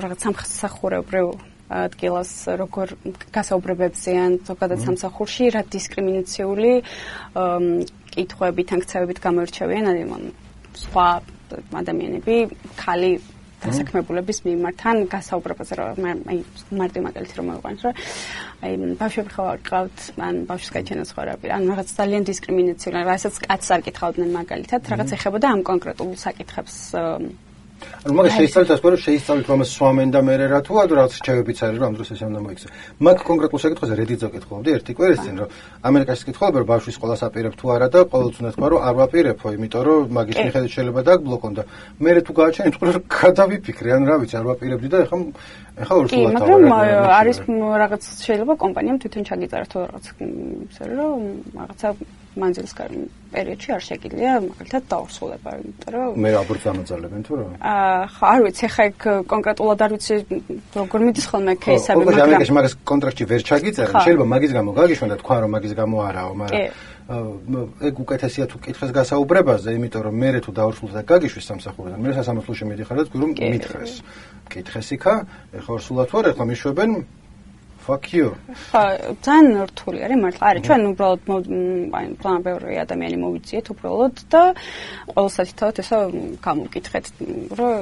რაღაც სამხსახურებრივ ადგილას როგორ გასაუბრებებზე ან ზოგადად სამსახურში რა დისკრიმინაციული კითხვებით ან ქცევებით გამოირჩევიან ან სხვა ადამიანები ხალი დასაქმებულების მიმართ ან გასაუბრებაზე რომ აი მარტი მაგალითი რომ მოვიყვანოთ რომ აი ბავშვები ხო ყავთ ან ბავშვს გაჩენა სხვა რა ან რაღაც ძალიან დისკრიმინაციული რასაც კაცს არ კითხავდნენ მაგალითად რაღაც ეხებოდა ამ კონკრეტულ საკითხებს ანუ მაგას შეისწავლეთ ასე რომ შეისწავლეთ რომ სვამენ და მე რა თუ ადო რაღაც რჩევებიც არის რომ ამ დროს ესე უნდა მოიქცე. მაგ კონკრეტულ საკითხზე რედიძო კითხულობდი ერთი კვირის წინ რომ ამერიკაში კითხულობ რომ ბავშვის სკოლას აპირებ თუ არა და ყოველთვის უნდა თქვა რომ არ ვაპირებო, იმიტომ რომ მაგის მიხედვით შეიძლება დააგბლოკონ და მე თუ გააჩენით ყველა გადავიფიქრე ან რა ვიცი არ ვაპირებდი და ეხლა ეხლა ორ სულ ათავა. კი, მაგრამ არის რაღაც შეიძლება კომპანიამ თვითონ ჩაგიწერა თუ რაღაც ისე რომ რაღაცა მანძილის პერიოდში არ შეგიძლია მაგალითად დაურსულება, იმიტომ რომ მე აბორტს ამოძალებენ თუ რა? აა ხო, არ ვიცი, ხა ეგ კონკრეტულად არ ვიცი როგორ მიდის ხოლმე кейსები, მაგრამ ხო, მაგას კონტრაქტში ვერ ჩაგიწერენ, შეიძლება მაგის გამო გაგიშვენ და თქვა რომ მაგის გამო არაო, მაგრამ ეგ უკეთესია თუ კითხეს გასაუბრებაზე, იმიტომ რომ მე თუ დაურსულს და გაგიშვეს სამსახურიდან, მე სასამართლოში მიდიხარ და თქვი რომ მითხეს. კითხეს იქა, ეხლა ურსულად ვარ, ეხლა მიშვებენ fuck you. ხა, ძალიან რთული არის მართლა. არის ჩვენ უბრალოდ აი პლან ბევრი ადამიანი მოვიძიეთ უბრალოდ და ყოველსათი თავად ესა გამოვკითხეთ, რომ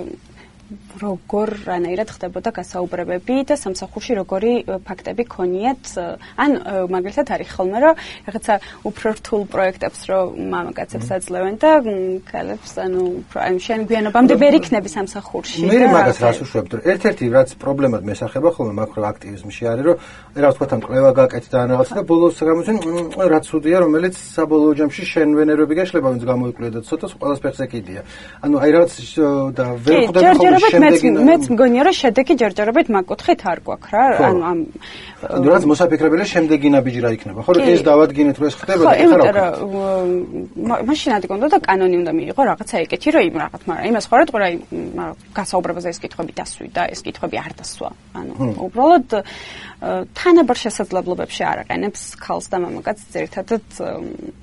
როგორ რანაირად ხდებოდა გასაუბრებები და სამსახურში როგორი ფაქტები ქონიათ ან მაგალითად არის ხოლმე რომ რაღაცა უფრო რთულ პროექტებს რომ მამაკაცებს აძლევენ და ქალებს ანუ აი შენ გვიანობამდე ვერ იქნები სამსახურში მე მაგას რას უშვებ რომ ერთ-ერთი რაც პრობლემად მესახება ხოლმე მაკრო აქტივიზმში არის რომ რა ვთქვა თან კლევა გაკეთდა ან რაღაცა და ბოლოს გამოჩენ რაც უდია რომელიც საბოლოო ჯამში შენ ვენერები გაშლება ვინც გამოიკვლიო და ცოტა ყველას ფეხზე კიდია. ანუ აი რაღაც და ვერ ხვდები ხოლმე ჯერჯერობით მეც მეც მგონია რომ შედეგი ჯერჯერობით მაგკუთხით არ გვაქვს რა ანუ ამ რაც მოსაფიქრებელია შემდეგი ნაბიჯი რა იქნება ხო რომ ეს დავადგინეთ რომ ეს ხდება და ეხლა რა მაშინ ადი კონდა და კანონი უნდა მიიღო რაღაცა ეკეთი რომ იმ რაღაც მაგრამ იმას ხო რა თქო რა გასაუბრებაზე ეს კითხვები დასვიდა ეს კითხვები არ დასვა. ანუ უბრალოდ თანაბარ შესაძლებლობებში არაყენებს ქალს და მამაკაცს ერთადად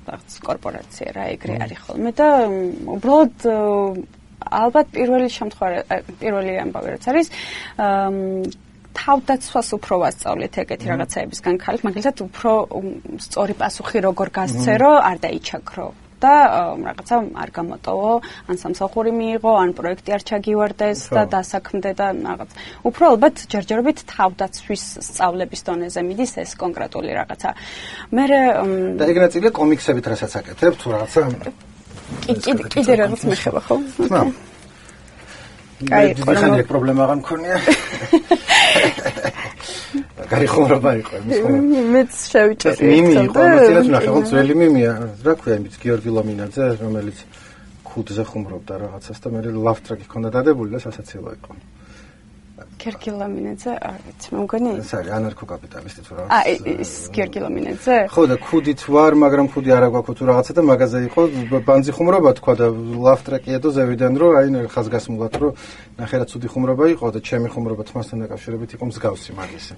რაღაც კორპორაცია რა ეგრე არის ხოლმე და უბრალოდ ალბათ პირველი შემთხვევა პირველი ამბავი რაც არის თავდაცვას უფრო ვასწავლეთ ეგეთი რაღაცაებისგან ხალხ მაგალითად უფრო სწორი პასუხი როგორ გასცერო არ დაიჩაქრო და რაღაცა არ გამოტოვო ან სამსახური მიიღო ან პროექტი არ ჩაგივარდეს და დასაქმდე და რაღაც. უფრო ალბათ ჯერჯერობით თავდაცვის სწავლების დონეზე მიდის ეს კონკრეტული რაღაცა. მე და ეგ ნაწილია კომიქსებით რასაც აკეთებ თუ რაღაცა კიდე კიდე რაღაც მეხება ხო? ხმა. კაი, ხომ პრობლემა აღარ მქონია. კარი ხომრობა იყო იმის ხომ. მეც შევიჭერი. მიმი იყო, მასწინაც ნახე, ხო ძველი მიმია, რა ქვია იმის გიორგი ლომინაძე, რომელიც ხუთზე ხუმრობდა რაღაცას და მე ლავტრაკი ქონდა დადებული და სასაცილო იყო. გიორგი ლომინაძე, არ ვიცი, მე მგონი ეს არის ანარქო-კაპიტალისტი თუ რაღაც. აი, ის გიორგი ლომინაძე? ხო და ქუდით ვარ, მაგრამ ქუდი არ აგვაქვს თუ რაღაცა და მაგაზე იყო ბანძი ხუმრობა თქვა და ლავტრაკია და ზევიდან რომ აი ხაზგასმულად რომ ნახე რა ცუდი ხუმრობა იყო და ჩემი ხუმრობა თმასთან დაკავშირებით იყო მსგავსი მაგისი.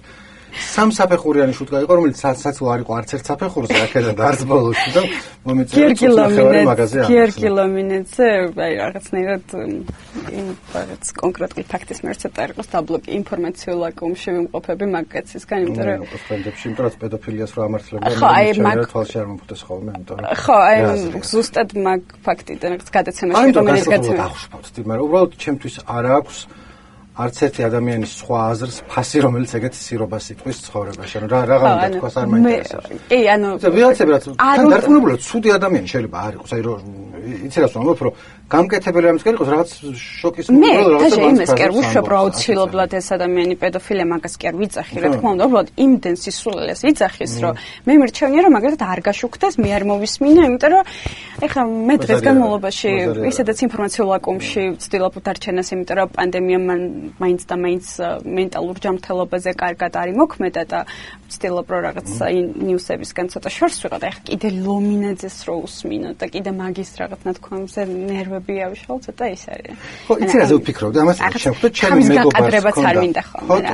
სამსაფეხურიანი შუტკა იყო, რომელიც საცილო არ იყო არც ერთ საფეხურზე, აქედან და არც ბოლოში და მომეწერა ცუდი მაგაზე. გიორგი ლომინეცე, აი რაღაცნაირად რაღაც კონკრეტული ფაქტის მიერ ცოტა იყოს დაბლოკი ინფორმაციულ აკუმში ვიმყოფები მაგაცისგან, იმიტომ რომ ხო, ფრენდებში, იმიტომ რომ პედოფილიას რო ამართლებდა, მე თვალში არ მომფუტეს ხოლმე, იმიტომ რომ ხო, აი ზუსტად მაგ ფაქტიდან რაღაც გადაცემაში რომელიც გაცემა. მაგრამ უბრალოდ ჩემთვის არ აქვს არც ერთი ადამიანის სხვა აზრს ფასი რომელიც ეგეთ სირობას იტყვის ცხოვრებაში. ანუ რა რაღაცა თქვას არ მაინტერესებს. კი, ანუ ვიღაცები რაც თან დარწმუნებულად ცუდი ადამიანი შეიძლება არ იყოს. აი რომ იცი რას ვამბობ, რომ გამკეთებელი რამის კი იყოს რაღაც შოკის მომენტი რა რაღაცა იმას კი არ ვუშვებ რა უცილებლად ეს ადამიანი პედოფილია მაგას კი არ ვიძახი რა თქმა უნდა უბრალოდ იმდენ სისულელეს იძახის რომ მე მირჩევნია რომ მაგალითად არ გაშუქდეს მე არ მოვისმინა იმიტომ რომ ეხლა მე დღეს განმავლობაში ისედაც ინფორმაციულ აკუმში ვცდილობ დარჩენას იმიტომ რომ პანდემია მაინც და მაინც მენტალურ ჯანმრთელობაზე კარგად არის მოქმედა და ვცდილობ რომ რაღაც ნიუსებისგან ცოტა შორს ვიყავ და ეხლა კიდე ლომინაძეს რო usმინო და კიდე მაგის რაღაც ნათქვამზე ნერვები ავშალ ცოტა ის არის. ხო, იცი რა ზეუფიქრობ და ამას შევხვდე ჩემი მეგობრებს ხონდა. არ მინდა ხოლმე რა.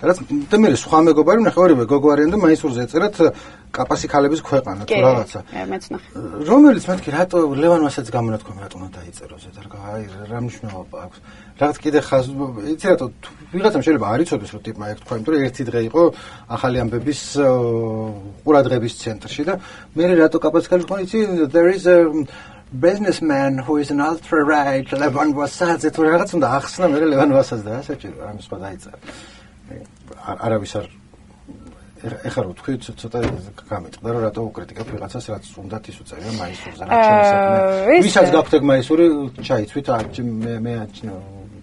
რაც და მე სხვა მეგობარი ნახე ორივე გოგო არიან და მაისურზე ეწერათ კაპასი ქალების ქვეყანა თუ რაღაცა. კი, მეც ნახე. რომელიც მეთქი რატო ლევან ვასაც გამონათქვა რატო უნდა დაიწეროს ეს რა აი რა მნიშვნელობა აქვს. რაღაც კიდე ხაზ იცი რატო ვიღაცამ შეიძლება არ იცოდეს რომ ტიპმა ეგ თქვა, იმიტომ რომ ერთი დღე იყო ახალი ამბების ყურადღების ცენტრში და მე რატო კაპასი ქალის ხო იცი there is a businessman who is an ultra right Levan Vasadze თუ რაღაც უნდა ახსნა მე Levan Vasadze და საჭირო ამის სხვა დაიწერა არავის არ ეხლა რო თქვი ცოტა გამეწყდა რომ რატო უკრიტიკებ ვიღაცას რაც უნდათ ის უწერია მაისურზე რა ჩემს ვისაც გაქვთ ეგ მაისური ჩაიცვით მე მე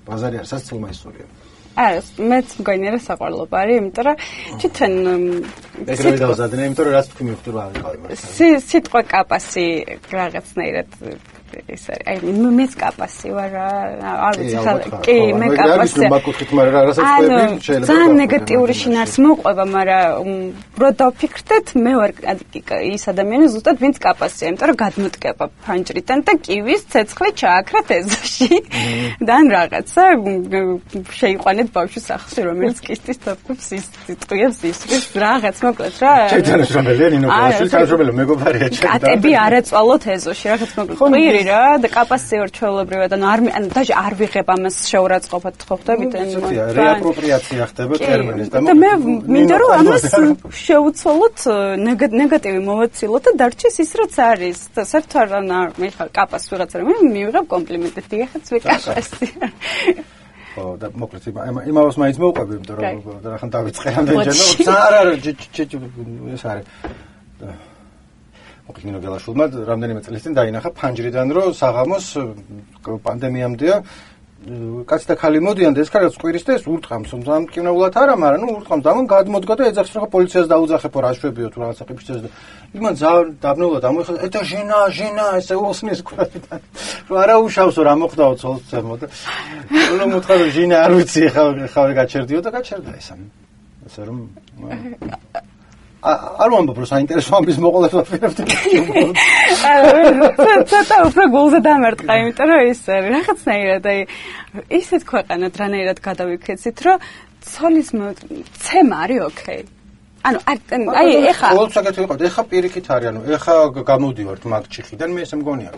ბაზარი არ სასწულ მაისურია. არა, მეც მგონია რა საყვარლობა არის, იმიტომ რომ თვითონ ეგრევე დავზადნე, იმიტომ რომ რაც თქვი მივხვდი რა არის ყავი. სიტყვა კაპასი რაღაცნაირად ეს აი მეც კაპასი ვარ არ ვიცი ხა კი მე კაპასი არის მაგუთხით მაგრამ რა რასაც ხვები შეიძლება ძალიან ნეგატიური შინაარს მოყვება მაგრამ რო დავფიქრდეთ მე ვარ ის ადამიანი ზუსტად ვინც კაპასია იმიტომ რომ გადმოტკება ფანჯრიდან და კივის ცეცხლი ჩააქრათ ეზოში. და ან რაღაცა შეიყვანეთ ბავშვის სახლში რომელიც კისტის თოფებს ის წიტყვიებს ის რაღაც მოკლედ რა. შეიძლება რომ ლენინო კაცი თანაშრომელი მეგობარია ჩემთან კატები არაწვალოთ ეზოში რაღაც მოკლედ. ვირი რა და კაპასი ორჩეულებრივად ანუ არ ანუ დაჟე არ ვიღებ ამას შეურაცხყოფად ხო ხდებით ანუ რეაპროპრიაცია ხდება ტერმინის და მე მინდა რომ ამას შეუცვალოთ ნეგატივი მოვაცილოთ და დარჩეს ის რაც არის და საერთოდ არა მე ხა კაპას ვიღაცა რომ მივიღებ კომპლიმენტი დიახაც ვეკაპასი ხო და მოკლედ იმავეს მაინც მოუყვები იმიტომ რომ რახან დავიწყე ამდენჯერ და არა არა ეს არის ოქინო გელაშულმა რამდენიმე წლის წინ დაინახა ფანჯრიდან რომ საღამოს პანდემიამდეა კაცი და ხალი მოდიან და ეს კარგად სკვირის და ეს ურტყამს რომ მკინეულად არა მაგრამ ნუ ურტყამს და მან გადმოდგა და ეძახს რომ პოლიციას დაუძახებო რა შვებიო თუ რაღაცა ყიფშეს და იმან დაბნეულად ამოიხა ეტა ჟენა ჟენა ესე ოსნის კვირიდან რომ არა უშავსო რა მოხდაო ცოლცემო და რომ მოთხა რომ ჟენა არ ვიცი ხა ხა გაჩერდიო და გაჩერდა ესე რომ არ ვამბობ რომ საინტერესო ამბის მოყოლას ვაფერებთ. ცოტა უფრო გულზე დამარტყა, იმიტომ რომ ის რაღაცნაირად აი ისეთ ქვეყანად რანაირად გადავიქეცით, რომ ცოლის ცემა არის ოკეი. ანუ აი ეხა ყოველ საკეთო იყო, ეხა პირიქით არის, ანუ ეხა გამოდივართ მაგჩიხიდან, მე ესე მგონია.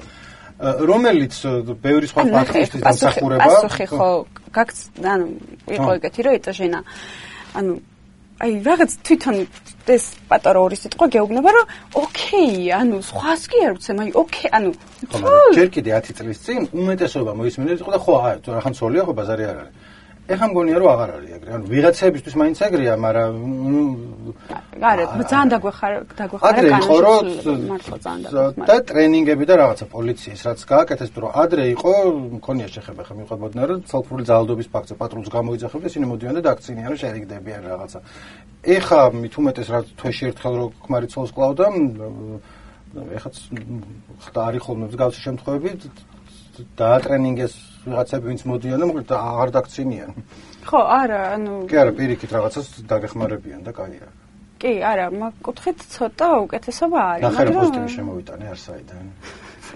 რომელიც ბევრი სხვა ფაქტისთვის დამსახურება. პასუხი ხო, გაგც ანუ იყო ეგეთი რომ ეტაჟენა. ანუ აი რაღაც თვითონ ეს პატარა ორი სიტყვა გეუბნება რომ ოკეი ანუ სხვას კი არ ვცემ აი ოკეი ანუ ჯერ კიდე 10 წლის წინ უმეტესობა მოისმინეთ იყო და ხო აი თუ რახან ცოლია ხო ბაზარი არ არის ეხა მგონია რომ აღარ არის ეგრე. ანუ ვიღაცებისთვის მაინც ეგრეა, მაგრამ არა, ძალიან დაგვეხარ დაგვეხარ კანონში. რომ მართლა ძალიან დაგვეხარ. და ტრენინგები და რაღაცა პოლიციის რაც გააკეთეს, თუ რომ ადრე იყო, მქონია შეხება ხა მიყვებოდნენ რომ ცალკეული ძალადობის ფაქტზე პატრულს გამოიძახებდა, ისინი მოდიან და დაქცინიან რომ შეერიგდებიან რაღაცა. ეხა მით უმეტეს რა თვეში ერთხელ რო ქმარიცოლს კლავდა, ეხაც ხდა არის ხოლმე მსგავსი შემთხვევები დაატრენინგეს ვიღაცები ვინც მოდიან და მოკლედ აღარ დაქცინიან. ხო, არა, ანუ კი არა, პირიქით რაღაცას დაგეხმარებიან და კაია. კი, არა, მაგ კუთხით ცოტა უკეთესობა არის, მაგრამ ნახე რა პოზიტივი შემოვიტანე არსაიდან.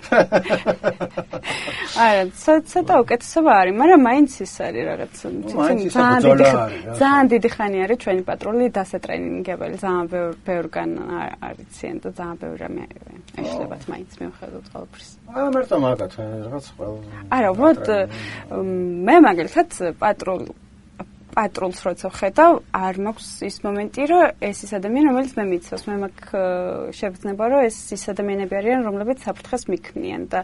არა, ცოტა უკეთესობა არის, მაგრამ მაინც ის არის რაღაც ძალიან დიდი ძალიან დიდი ხანი არის ჩვენი პატრული დასატრენინგებელი, ძალიან ბევრ ბევრგან არიციან და ძალიან ბევრ რამე ეშლებათ მაინც მიუხედავად ყოველფრის. აა მერტო მაგათ რაღაც ყველა. არა, უბრალოდ მე მაგალითად პატრულ პატრულს როცა ხედავ, არ მაქვს ის მომენტი, რომ ეს ის ადამიანი, რომელიც მე მიცავს, მე მაგ შეგრძნება, რომ ეს ის ადამიანები არიან, რომლებიც საფრთხეს მიქმნიან და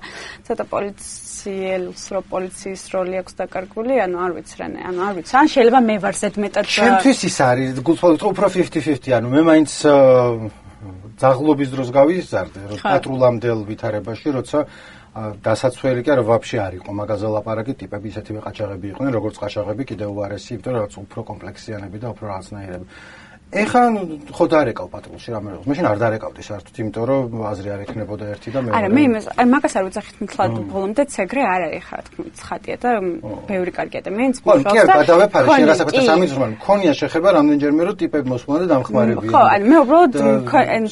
ცოტა პოლიციელს, რო პოლიციის როლი აქვს დაკარგული, ანუ არ ვიცი რა, ანუ არ ვიცი, ან შეიძლება მე ვარ ზედმეტად ჩემთვის ის არის, გულწრფელად უფრო 50-50, ანუ მე მაინც ძაღლობის დროს გავიზარდე, რომ პატრულამდელ ვითარებაში, როცა დასაცველი კი არა ვაფშე არ იყო. მაგაზე ლაპარაკი ტიპები ისეთივე ყაჩაღები იყვნენ როგორც ყაჩაღები კიდევ უარესი იმიტომ რომ უფრო კომპლექსიანები და უფრო რაღაცნაირები ეხლა ხო დარეკავ პატრულში რამე რომ მაშინ არ დარეკავდი საერთოდ იმიტომ რომ აზრი არ ექნებოდა ერთი და მეორე. არა მე იმას აი მაგას არ ვიძახით მთლად ბოლომდე ცეგრე არ არის ხა თქო ცხადია და ბევრი კარგი ადამიანს მუშაობს და ხო კი გადავეფარე შენ რასაკვირველია სამი ზრმანი მქონია შეხება რამდენჯერმე რომ ტიპები მოსულა და დამხმარებია ხო აი მე უბრალოდ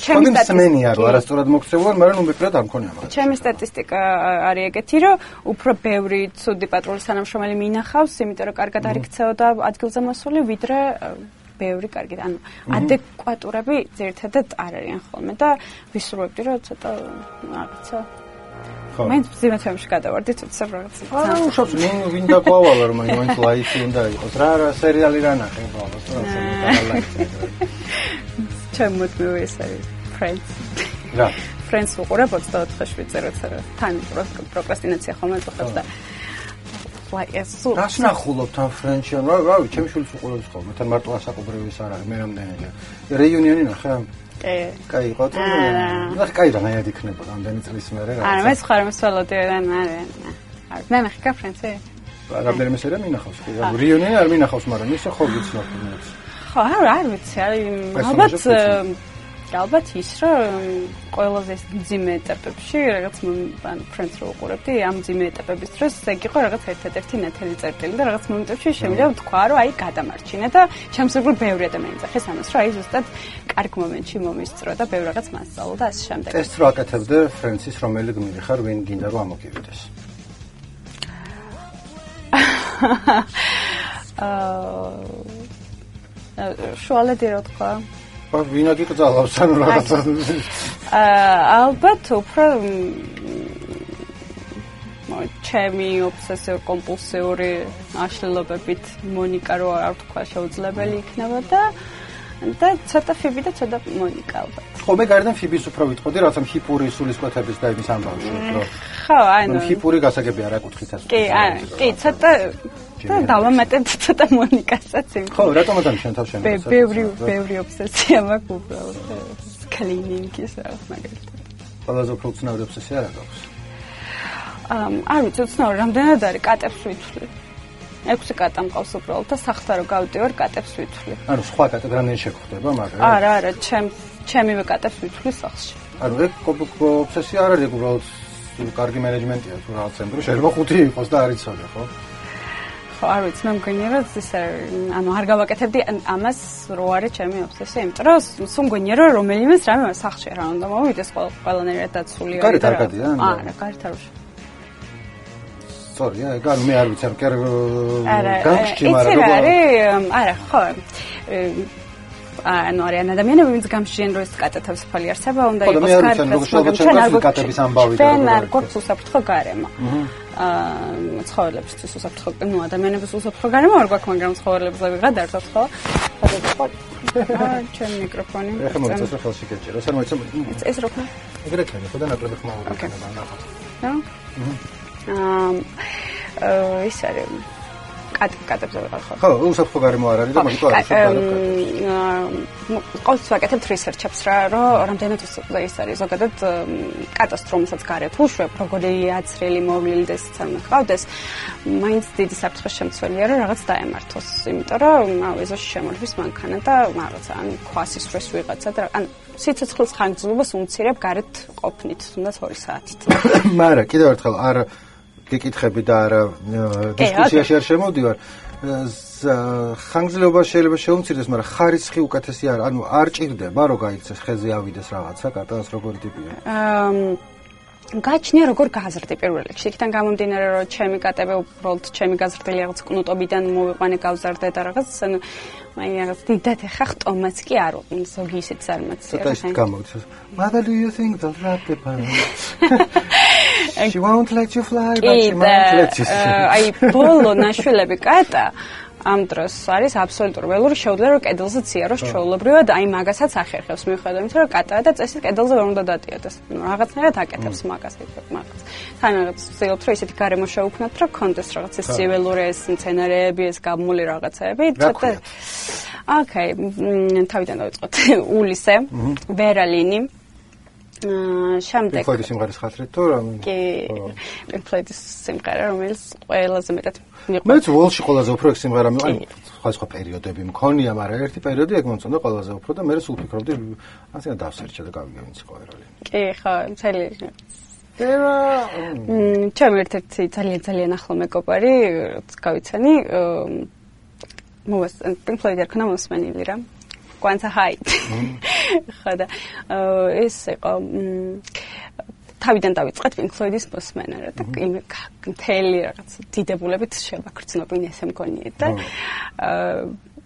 ჩემი სტატისტიკა არა არასწორად მოგწევენ მაგრამ ნუ მეფრად არ მქონია მაგას. ჩემი სტატისტიკა არის ეგეთი რომ უფრო ბევრი ცუდი პატრულის თანამშრომელი მინახავს იმიტომ რომ კარგად არ იქცეოდა ადგილზე მოსული ვიდრე ბევრი კარგი ანუ ადეკვატურები ზერთადად არ არიან ხოლმე და ვისურვებდი რომ ცოტა რაღაცა ხო. მაინც ძიმე თემში გადავარდი ცოტა რაღაცა აა უშავს ნინ ვინ დაყვავალა რომ მაინც ლაიფი უნდა იყოს. რა რა სერიალი რა ნახე ბოლოს რა სერიალი ჩემოთ მე ეს არის friends. რა? Friends უყურებ 24 შვიცე როცა თან პროკრასტინაცია ხოლმე წახებს და like ეს სულ რას ნახულობ თან ფრენჩი რა რავი ჩემი შვილს უყურებს ხოლმე თან მარტო ასაკობრივი ის არ არის მე რამდენია რეიუნიონი ნახე კი კაი იყო თუ ნახე კაი რა ნაიად იქნება რამდენი წლის მერე რა არა მე სხვა რომ სვალოდიდან არის არა მე ნახე კა ფრენჩი რამდენიმე სერია მინახავს კი რეიუნიონი არ მინახავს მაგრამ ისე ხო ვიცნობ ხო არა არ ვიცი არის ალბათ ალბათ ის რომ ყველაზე ძიმე ეტაპებში რაღაც ანუ ფრენდს რო უყურებდი ამ ძიმე ეტაპების დროს ეგ იყო რაღაც ერთ-ერთი ნათელი წერტილი და რაღაც მომენტებში შემიძლია ვთქვა რომ აი გადამარჩინა და ჩემსურგულ ბევრი ადამიანი წახეს ამას რომ აი ზუსტად კარგ მომენტში მომისწრო და ბევრ რაღაც მასწავლო და ასე შემდეგ. ეს რო აკეთებდე ფრენდსის რომელი გმირი ხარ ვინ გინდა რომ ამოგივიდეს? აა შუალედი რო თქვა ხო ვინა გიკძალავს ანუ რაღაცა. აა ალბათ უფრო ჩემი ობსესიურ კომპულსიური აშლილობებით მონიკა რო არ თქვა შეუძლებელი იქნება და და ცოტა ფიბი და ცოტა მონიკა ალბათ ხო მე გარდან ფიბის უფრო ვიტყოდი რაღაცა ჰიპური სულისკვეთების და იმის ამბავში რო ხო ანუ ჰიპური გასაგები არა კუთხით ასე კი არა კი ცოტა და დავამატებ ცოტა მონიკასაც იმ ხო რატომ ამ შენ თავშენ ბევრი ბევრი ობსესია მაქვს უბრალოდ კლინინგის რაღაც მაგალითად. ყველაზე უფრო ცნობილი ობსესია რა გაქვს ამ არ ვიცი ცნობილი რამდენად არის კატებს ვითვლი ექვსი კატა მყავს უბრალოდ და სახთა რო გავდივარ კატებს ვითვლი ანუ სხვა კატა რამდენი შეგხვდება მაგრამ არა არა ჩემ ჩემივე კატებს ვითვლი სახლში. ანუ ეგ ობსესია არ არის უბრალოდ კარგი მენეჯმენტია თუ რაღაცა იმიტომ რომ შეიძლება ხუთი იყოს და არ იცოდე ხო? ხო არ ვიცი მე მგონია რომ ეს ანუ არ გავაკეთებდი ამას რო არის ჩემი ობსესია იმიტომ რომ სულ მგონია რომ რომელიმეს რამე სახში რა უნდა მოვიდეს ყველანაირად დაცული არის და არა კარით არ ვშ სწორი აი გან მე არ ვიცი არ კერ გამშჩი მაგრამ როგორ არის არა ხო ანუ არიან ადამიანები ვინც გამშიენ რომ ეს კატეთებს ფალი არსება უნდა იყოს კარგი მაგრამ ჩვენ არ გვკატების ამბავი და ჩვენ არ გვაქვს უსაფრთხო გარემო. აა ცხოველებისთვის უსაფრთხო ნუ ადამიანების უსაფრთხო გარემო არ გვაქვს მაგრამ ცხოველებს ვიღა დარტოთ ხო აა ჩვენ მიკროფონი ეხლა მოიწეს რა ხელში გეჭირა ეს არ მოიწე ეს რო ხა ეგრე ქენი ხო და ნაკლები ხმა უნდა იქნება ნახოთ აა ის არის კატ კატებზე ვიყავ ხო ხო უსაფრთხო გარემო არ არის და მაგით არ არის ყოველთვის ვაკეთებ research-ებს რა რომ რამდენად ის არის ზოგადად კატას რომელსაც გარეთ უშვებ როგორი აცრელი მოვლილდეს თან ხავდეს მაინც დიდი საფრთხე შემცველია რომ რაღაც დაემართოს იმიტომ რომ აუ ეზოში შემოდის მანქანა და რაღაცა ან ქვასის რეს ვიღაცა და ან სიცოცხლის ხანგრძლივობას უმცირებ გარეთ ყოფნით თუნდაც 2 საათით. მაგრამ კიდევ ერთხელ არ გიკითხები და არა დისკუსიაში არ შემოდივარ ხანგრძლივობა შეიძლება შეუმცირდეს, მაგრამ ხარისხი უკეთესი არ, ანუ არ ჭირდება რომ გაიქცეს ხეზე ავიდეს რაღაცა, კატანს როგორი ტიპია? აა გაჩნია როგორ გაზრდი პირველ რიგში. იქიდან გამომდინარე რომ ჩემი კატები უბრალოდ ჩემი გაზრდილი რაღაც კნუტობიდან მოვიყვანე გავზარდე და რაღაც ანუ აი რაღაც დიდად ეხა ხტომაც კი არ უყინ ზოგი ისეთ წარმაცია. ცოტა ის გამოდის. Mother do you think that rat the She won't let you fly but she might let you. აი ბოლო ნაშველები კატა. ამ დროს არის აბსოლუტურ ველური შეუძლია რომ კედელზე ციაროს ჩაულებრივად აი მაგასაც ახერხებს. მიუხედავად იმისა რომ კატაა და წესით კედელზე ვერ უნდა დატიოდეს. ნუ რაღაცნაირად აკეთებს მაგას მაგას თან რაღაც ვცდილობთ რომ ისეთი გარემო შევუქმნათ რომ კონდეს რაღაც ეს ველური ეს მცენარეები ეს გამული რაღაცეები ცოტა ოკეი თავიდან დავიწყოთ. ულისე ვერალინი აა შემდეგ ფოიდის სიმღერის ხათრით თუ რა? კი. ფოიდის სიმღერა რომელიც ყველაზე მეტად მიყვარს. მეც ვოლში ყველაზე უფრო ეგ სიმღერა მიყვარს. სხვა სხვა პერიოდები მქონია, მაგრამ ერთი პერიოდი ეგ მომწონდა ყველაზე უფრო და მე რე სულ ფიქრობდი ასე დავსერჩა და გავიგე სხვა ერალი. კი, ხო, მთელი ევა მ ჩემ ერთ-ერთი ძალიან ძალიან ახლო მეგობარი გავიცანი მოვას პინკ ფლოიდი არ ქნა მოსმენილი რა კვანცა ჰაი. ხო და ეს იყო თავიდან დავიწყეთ Pink Floyd-ის მოსმენა რა და იმ მთელი რაღაც დიდებულებით შევაქრძნობინ ესე მგონია და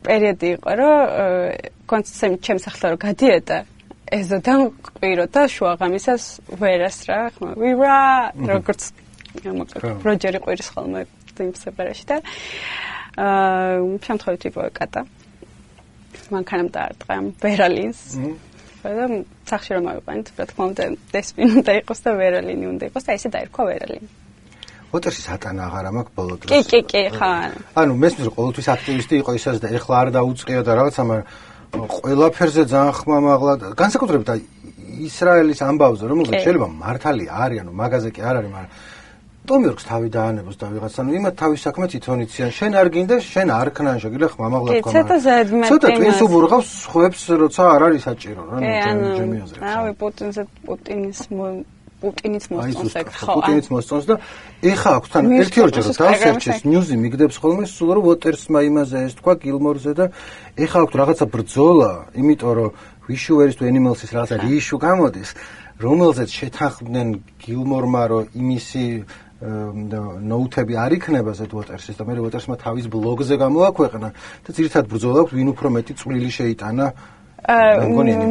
პერიოდი იყო რომ კონცერტი ჩემს ახლა რო გადიოდა ეზოდან ყვირო და შუაღამისას ვერას რა ხმა ვირა როგორც პროჯერი ყვირის ხოლმე იმ სეპარაში და აა შემთხვევით იყო კატა მანქანამ დაარტყა ბერალინს. და სახში რომ ავიყვანეთ, რა თქმა უნდა, დესპინ უნდა იყოს და ვერალინი უნდა იყოს და ესე დაერქვა ვერალინი. ოტერში სატანა აღარ მაქვს ბოლო დროს. კი, კი, კი, ხა. ანუ მესმის რომ ყოველთვის აქტივისტი იყო ისე და ეხლა არ დაუწყია და რაღაცა, მაგრამ ყველაფერზე ძალიან ხმამაღლა განსაკუთრებით ისრაელის ამბავზე რომ შეიძლება მართალი არის, ანუ მაგაზე კი არ არის, მაგრამ ტომიორკს თავი დაანებოს და ვიღაც ანუ იმათ თავის საქმე თვითონ იციან შენ არ გინდა შენ არ ქნან შეგიძლია ხმამაღლა თქვა ცოტა ზედმეტი ცოტა ტვინს უბურღავს ხვებს როცა არ არის საჭირო რა ნუ ჯემი აზრებს რავი პუტინზე პუტინის პუტინიც მოსწონს ეგ ხო პუტინიც მოსწონს და ეხა აქვს თან ერთი ორჯერ დავსერჩეს ნიუზი მიგდებს ხოლმე სულ რომ ვოტერსმა იმაზე ეს თქვა გილმორზე და ეხა აქვს რაღაცა ბრძოლა იმიტომ რომ ვიშუერის თუ ენიმალსის რაღაცა რიშუ გამოდის რომელზეც შეთანხმდნენ გილმორმა რომ იმისი ნოუთები არ იქნება ზეთ ვოტერსის და მე ვოტერსმა თავის ბლოგზე გამოაქვეყნა და ძირითადად ბრძოლა აქვს ვინ უფრო მეტი წვლილი შეიტანა?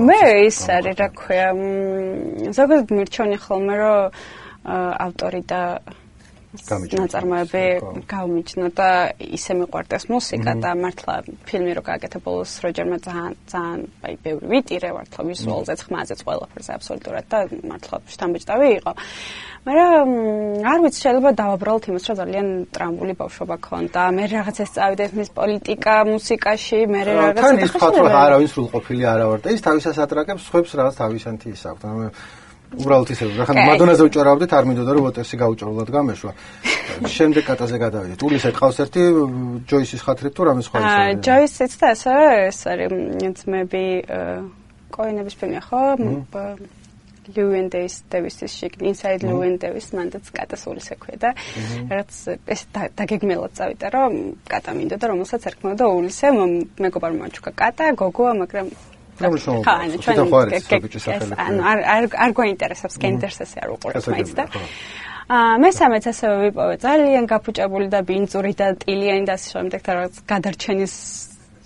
მე ის არის რა ქვია ზოგადად მირჩევნი ხოლმე რომ ავტორი და ნაწარმოები გამიჩნდა და ისე მიყვარდეს მუსიკა და მართლა ფილმი რო გააკეთა ბოლოს როჯერმა ძალიან ძალიან აი ბევრი ვიტირე მართლა ვიზუალზე ხმაზეც ყველაფერზე აბსოლუტურად და მართლა შთამბეჭდავი იყო. მაგრამ არ ვიცი შეიძლება დავაბრალოთ იმას რომ ძალიან ტრამბული ბავშვობა ქონდა. მე რაღაც ეს წავიდეთ მის პოლიტიკა მუსიკაში მე რაღაც თან ის ფაქტია არავის სრულყოფილი არა ვარ და ის თავისას ატრაკებს ხებს რაღაც თავისანთი ის აქვს. ანუ უბრალოდ ისე რა ხან მადონაზე უჭერავდით არ მინდოდა რომ ვოტერსი გაუჭერულად გამეშვა. შემდეგ კატაზე გადავიდეთ ულისე ყავს ერთი ჯოისის ხათრით თუ რამე სხვა ისე აა ჯოისიც და ასე ეს არის ძმები კოინების ფილმი ხო? ლუენ დეის დევისის შეკ ინსაიდ ლუენ დევის მანდაც კატასულის ექვე და რაც ეს დაგეგმელად წავიდა რომ კატა მინდოდა რომელსაც ერქმოდა ულისე მეგობარ მაჩუკა კატა გოგოა მაგრამ ანუ ჩვენ ანუ არ არ არ გვაინტერესებს კენდერსესი არ უყურებს მაინც და აა მესამეც ასევე ვიპოვე. ძალიან გაფუჭებული და ბინძური და ტილიანი და ასე შემდეგ და რაღაც გადარჩენის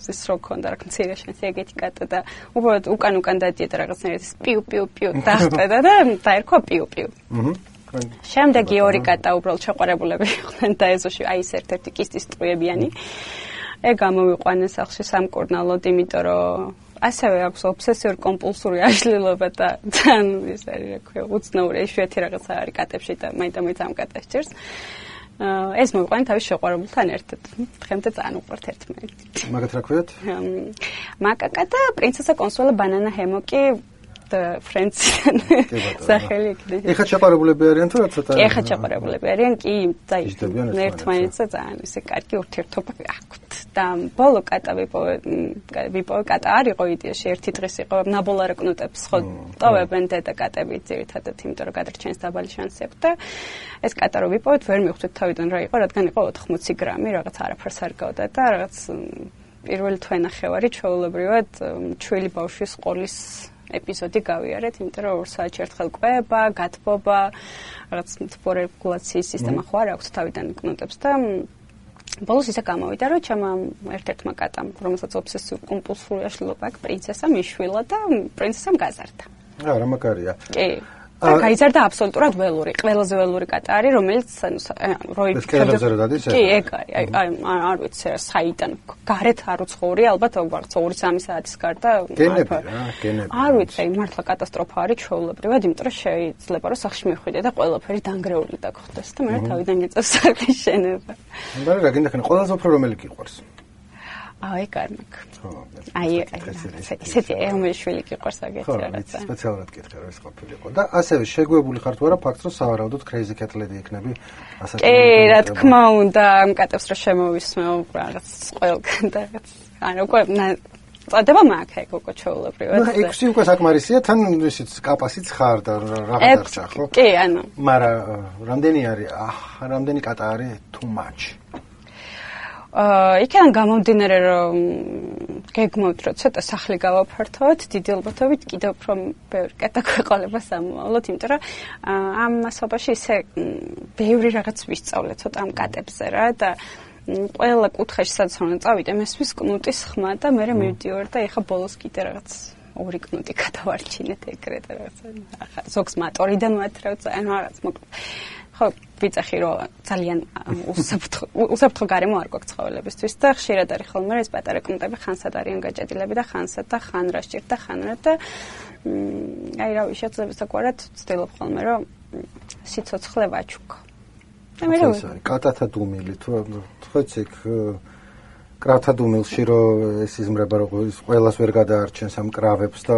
ის რო ქონდა რა მცირე შენს ეგეთი კატა და უბრალოდ უკან უკან დადიედა რაღაცნაირად პიუ პიუ პიუ დახვედა და დაერქვა პიუ პიუ. შემდეგი ორი კატა უბრალოდ შეყარებულები იყვნენ და ეზოში აი ეს ერთ-ერთი კისტის ტყუებიანი ეგ გამოვიყვანეს ახში სამკურნალოდ იმიტომ რომ ასევე აქვს ობსესიურ კომპულსური აშლილობა და თან ის არის რა ქვია უცნაური ეშვეთი რაღაცა არის კატებში და მაინდა მაინც ამ კატას ჭირს ეს მოიყვანა თავის შეყვარებულთან ერთად. დღემდე ძალიან უყვართ ერთმანეთს. მაგათ რა ქვიათ? მაკაკა და პრინცესა კონსუელა ბანანა ჰემოკი და ფრენციდან სახელი იქნება. ეხა ჩაყარებულები არიან თუ რა ცოტა? ეხა ჩაყარებულები არიან, კი, და ერთმანეთზე ძალიან ისე კარგი ურთიერთობა აქვთ. და ბოლო კატა ვიპოვე ვიპოვე კატა არისო იდეაში ერთი დღეს იყო ნაბოლარა კნუტებს ხო ტოვებენ დედა კატები ძირითადად იმიტომ რომ გადარჩენს დაბალი შანსი აქვს და ეს კატა რო ვიპოვეთ ვერ მივხვდით თავიდან რა იყო რადგან იყო 80 გრამი რაღაც არაფერს არ გავდა და რაღაც პირველი თვენახევარი ჩვეულებრივად ჩვილი ბავშვის ყოლის ეპიზოდი გავიარეთ, იმიტომ რომ ორ საათში ერთხელ ყვება, გათბობა, რაღაც თბორეგულაციის სისტემა ხო არ აქვს თავიდან კნუტებს და ბოლოს ისე გამოვიდა, რომ ჩემ ერთ-ერთმა კატამ, რომელსაც ობსესიურ კომპულსიური აშლილობა აქვს, პრინცესა მიშვილა და პრინცესამ გაზარდა. აა, რა მაგარია. კი. და გაიზარდა აბსოლუტურად ველური, ყველაზე ველური კატა არის, რომელიც ანუ როი ფერდზე რა დადის? კი, ეგ აი, აი, არ ვიცი, საიდან გარეთ არ უცხოური, ალბათ ვარც 2-3 საათის გარდა. გენები რა, გენები. არ ვიცი, აი, მართლა კატასტროფა არის ჩვეულებრივად, იმიტომ რომ შეიძლება რომ სახში მივხვიდე და ყველაფერი დანგრეული დაგხვდეს და მე თავიდან გიწევს სახლის შენება. მაგრამ რა გინდა ხან ყველაზე უფრო რომელი გიყვარს? აი, კარმაკ. აი, ესეთი ემოშვილი გიყვარს აგეთი რაღაცა. სპეციალურად გითხრა რომ ეს ყოფილიყო და ასევე შეგვებული ხართ ვარა ფაქტს რომ სავარაუდოდ cat lady იქნები ასეთი. კი, რა თქმა უნდა, ამ კატებს რა შემოვისმეო რაღაც ყველგან და რაღაც. ანუ უკვე წადება მაქვს ეგ უკვე ჩაულებრივად. ნუ ექვსი უკვე საკმარისია, თან ისიც კაპასიც ხარ და რაღაც დარჩა, ხო? კი, ანუ. მაგრამ რამდენი არის? აჰ, რამდენი კატა არის too much. იქიდან გამომდინარე რომ გეგმობთ რომ ცოტა სახლი გავაფართოვოთ დიდი ალბათობით კიდევ უფრო ბევრი კატა გვეყოლება სამომავლოდ იმიტომ რომ ამ მასობაში ისე ბევრი რაღაც ვისწავლე ცოტა ამ კატებზე რა და ყველა კუთხეში სადაც უნდა წავიდე მესმის კნუტის ხმა და მე მივდივარ და ეხა ბოლოს კიდე რაღაც ორი კნუტი გადავარჩინეთ ეგრეთ რაღაც ახლა ზოგს მატორიდან მათრავ ანუ რაღაც მოკლედ ხო ვიწახი რომ ძალიან უსაფრთხო უსაფრთხო გარემო არ გვაქვს ცხოველებისთვის და ხშირად არის ხოლმე ეს პატარა კუნტები ხანსად არიან გაჭედილები და ხანსად და ხან რა სჭირ და ხან რა და აი რა ვიცი შეიძლება საკვარად ვცდილობ ხოლმე რომ სიცოცხლე ვაჩუქო და მე რა კატათა დუმილი თუ თქვეცი კრავთა დუმილში რომ ეს იზმრება რომ ყველას ვერ გადაარჩენს ამ კრავებს და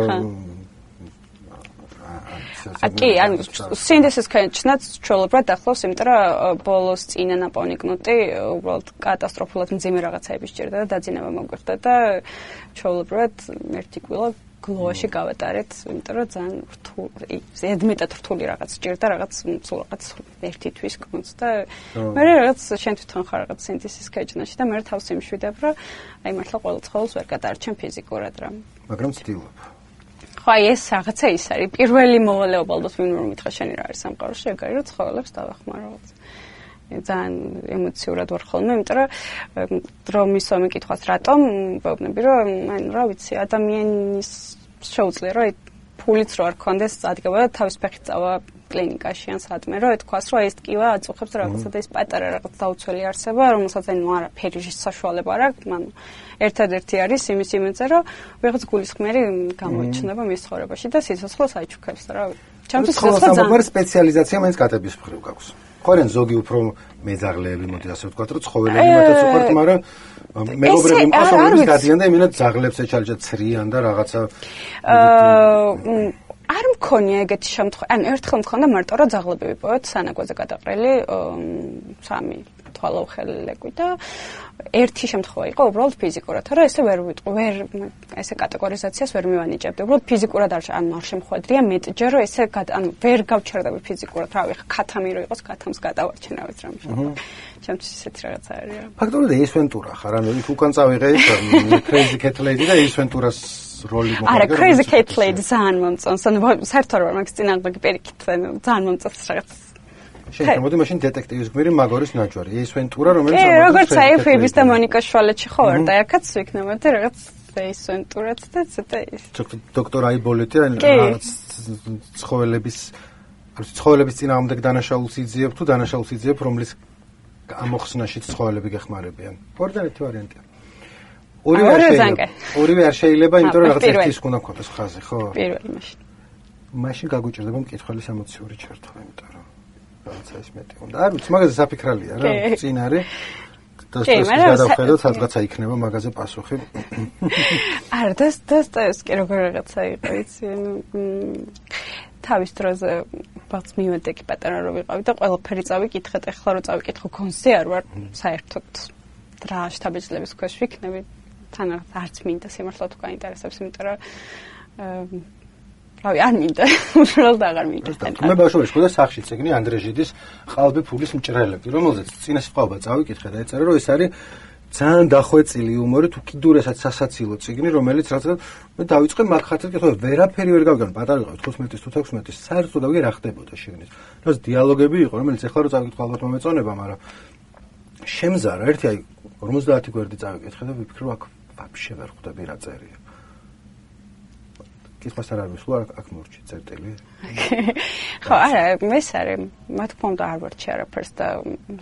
კი, ანუ სინდესის კენჩნაც ჩვეულებრივად ახლავს, იმიტომ რომ ბოლოს წინა ნაპოვნიკნუტი უბრალოდ კატასტროფულად მძიმე რაღაცაები სჭირდა და დაძინება მოგვიხდა და ჩვეულებრივად ერთი კვირა გლოაში გავატარეთ, იმიტომ რომ ძალიან რთული, ზედმეტად რთული რაღაც სჭირდა, რაღაც სულ რაღაც ერთი თვის კონც და მე რაღაც შენ თვითონ ხარ რაღაც სინთეზის კეჭნაში და მე თავს იმშვიდებ, რომ აი მართლა ყოველ ცხოველს ვერ გადაარჩენ ფიზიკურად რა. მაგრამ ცდილობ. ხო აი ეს რაღაცა ის არის პირველი მოვალეობა ალბათ ვინ რომ მითხრა შენი რა არის სამყაროში ეგ არის რომ ცხოველებს დავახმარო ძალიან ემოციურად ვარ ხოლმე იმიტომ რომ რომ ისო მეკითხავს რატომ ვეუბნები რომ ანუ რა ვიცი ადამიანის შეუძლია რომ ფულიც რო არ კონდეს წადგება და თავის ფეხით წავა კლინიკაში ან სადმე რომ ეთქვას რომ ეს ტკივა აწუხებს რაღაცა და ეს პატარა რაღაც დაუცველი არსება რომელსაც ანუ არა ფერის საშუალება არა ანუ ერთადერთი არის იმის იმედზე, რომ ვიღაც გულისხმიერი გამოიჩნდება მის ცხოვრებაში და სიცოცხლეს აიჩუქებს რა. ჩემთვის სიცოცხლე ძალიან სპეციალიზაცია მაინც კატების მხრივ გაქვს. ხოლენ ზოგი უფრო მეძაღლეები მოდი ასე ვთქვათ, რომ ცხოველები მათაც უყვართ, მაგრამ მეგობრები მყავს რომელიც გადიან და იმენად ძაღლებს ეჩალჯა ცრიან და რაღაცა აა არ მქონია ეგეთი შემთხვევა. ან ერთხელ მქონდა მარტო რა ძაღლები ვიპოვეთ სანაგვაზე გადაყრილი 3 თვალავხელელეკვი და ერთი შემთხვევა იყო უბრალოდ ფიზიკურად, რა ესე ვერ ვერ ესე კატეგორიზაციას ვერ მივანიჭებდი. უბრალოდ ფიზიკურად არ ანუ არ შემხვედრია მეტჯერ, ესე ანუ ვერ გავჩერდები ფიზიკურად, რავი, ქათამი რო იყოს, ქათამს გადავარჩენავით რამე. ჩემთვის ისეთი რაღაც არის. ფაქტორია ეს ვენტურა ხარ, ანუ იქ უკან წავიღე Crazy Cat Lady და ეს ვენტურას როლი მოხდა. არა, Crazy Cat Lady ძალიან მომწონს. ანუ საერთოდ რა მაქვს წინააღმდეგ პირიქით, ძალიან მომწონს რაღაც შეიძლება მოდი მაშინ დეტექტივის გმირი მაგორის ნაჯვარი. ეს ვენტურა რომელიც კი როგორც აი ფიბის და მონიკა შვალეთში ხო ვარ და აქაც ვიქნება და რაღაც ეს ვენტურაც და ცოტა ის. დოქტორ აიბოლეთი ან რაღაც ცხოველების ცხოველების წინააღმდეგ დანაშაულს იძიებ თუ დანაშაულს იძიებ რომლის ამოხსნაში ცხოველები გეხმარებიან. ორდენ ერთი ვარიანტია ორივე არ შეიძლება ორივე არ შეიძლება იმიტომ რომ რაღაც ერთი ის უნდა გქონდეს ხაზი ხო? პირველი მაშინ. მაშინ გაგუჭირდება მკითხველის ემოციური ჩართვა იმიტომ რომ რაღაცა ის მეტი უნდა. არ ვიცი, მაგაზე საფიქრალია რა, წინ არის. დოსტოევსკის გადავხედოთ, სადღაცა იქნება მაგაზე პასუხი. არა, დოსტოევსკი როგორ რაღაცა იყო, იცი? თავის დროზე ბაც მივედექი პატარა რო ვიყავი და ყველაფერი წავიკითხეთ, ეხლა რო წავიკითხო კონსე არ ვარ საერთოდ რა შტაბეჭლების ქვეშ ვიქნები. თან არც მინდა სიმართლე თუ გაინტერესებს, იმიტომ რომ რავი, არ მინდა, უბრალოდ აღარ მინდა. მე ბავშვობაში ხოდა სახში წიგნი ანდრეჟიდის ყალბი ფულის მჭრელები, რომელზეც წინა სიტყვაობა წავიკითხე და ეწერა, რომ ეს არის ძალიან დახვეწილი იუმორი თუ კიდურესაც სასაცილო წიგნი, რომელიც რაც მე დავიწყე მაგ ხათზე კითხვა, ვერაფერი ვერ გავიგან, პატარა ვიყავ 15-ის თუ 16-ის, საერთოდ დავიგე რა ხდებოდა შიგნით. რაც დიალოგები იყო, რომელიც ეხლა რო წავიკითხო ალბათ მომეწონება, მაგრამ შემზარა ერთი აი 50 გვერდი წავიკითხე და ვიფიქრე, აქ ვაფშე ვერ ხვდები რა წერია. კითხვის არ არის, სულ აქ მორჩი წერტილი. ხო, არა, ეს არის, მათ თქმა უნდა არ ვარჩი არაფერს და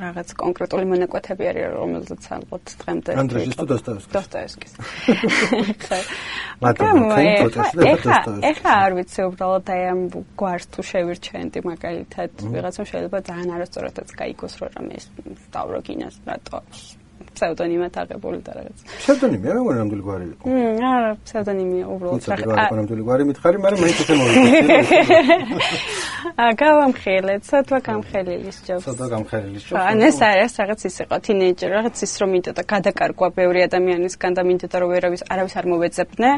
რაღაც კონკრეტული მონაკვეთები არის, რომელზეც ალბათ დღემდე ანდრეჟის თუ დოსტოევსკის. დოსტოევსკის. ხო. მაგრამ ეხა ეხა არ ვიცი უბრალოდ აი ამ გვარს თუ შევირჩენდი მაგალითად, ვიღაცამ შეიძლება ძალიან არასწორადაც გაიგოს რომ რამე სტავროგინას რატო აქვს. ფსევდონიმად აღებული და რაღაც. ფსევდონიმი არა მგონი ნამდვილი გვარი იყო. მმ, არა, ფსევდონიმი უბრალოდ რაღაც. არა, ნამდვილი გვარი მითხარი, მაგრამ მაინც ესე მოვიდა. აა, გამხელეთ, ცოტა გამხელილის ჯობს. ცოტა გამხელილის ჯობს. ან ეს არის რაღაც ის იყო, თინეიჯერი, რაღაც ის რომ მინდოდა გადაკარგვა ბევრი ადამიანისგან და მინდოდა რომ ვერავის არავის არ მოვეძებნე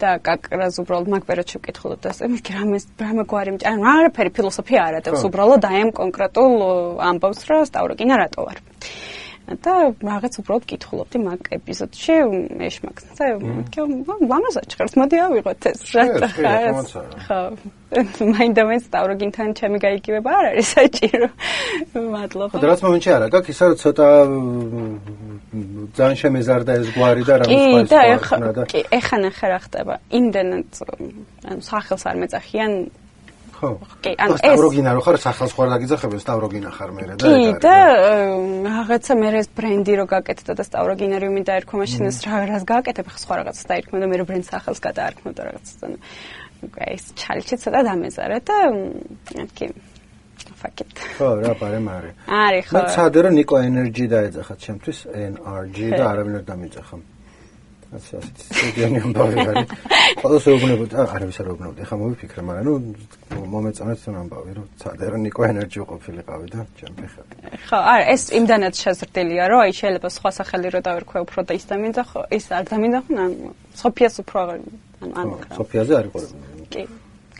და კაკრას უბრალოდ მაგ პერიოდში ვკითხულობ და ეს რამე რამე გვარი ანუ არაფერი ფილოსოფია არ ატევს უბრალოდ აი ამ კონკრეტულ ამბავს რომ სტავროკინა რატო ვარ. და რაღაც უბრალოდ კითხულობდი მაგ ეპიზოდში ეშმაკს და კი ლამაზად მოდი ავიღოთ ეს რა ხო მაინდა მე სტავროგინთან ჩემი გაიგივება არ არის საჭირო მადლობა. და რაც მომენტში არა გაქვს ისა რომ ცოტა ძალიან შემეზარდა ეს გვარი და რამე სხვა სხვა და კი ეხა ნახე რა ხდება იმდენად ანუ სახელს არ მეწახიან ხო. კი, ანუ ეს სტავროგინა რო ხარ სახელს ხარ დაგიძახებ, სტავროგინა ხარ მე და კი და რაღაცა მე ეს ბრენდი რო გაკეთდა და სტავროგინა რო მე დაერქვა მაშინ ეს რა რას გააკეთებ ხა სხვა რაღაც დაერქვა და მე რო ბრენდ სახელს გადაარქვა და რაღაცა და ეს ჩალიჩი ცოტა დამეზარა და კი ფაქტ. ხო, რა პარე მარე. არის ხო. მე ცადე რომ ნიკო ენერგი დაეძახა ჩემთვის NRG და არავინ არ დამიძახა. ასე ასე სტუდიონი ამბავი არის. ყოველს ეუბნებოდა, არავის არ ეუბნებოდა. ეხლა მოვიფიქრე, მაგრამ ნუ მომეწონეთ თან ამბავი, რომ ცადერ ნიკო ენერჯი ყოფილიყავი და ჩემ ხა. ხო, არა, ეს იმდანაც შეზრდილია, რომ აი შეიძლება სხვა სახელი რო დავერქვე უფრო და ის დამინდა ხო, ის არ დამინდა ხო, ანუ სოფიას უფრო ანუ ანუ სოფიაზე არის ყოლები. კი.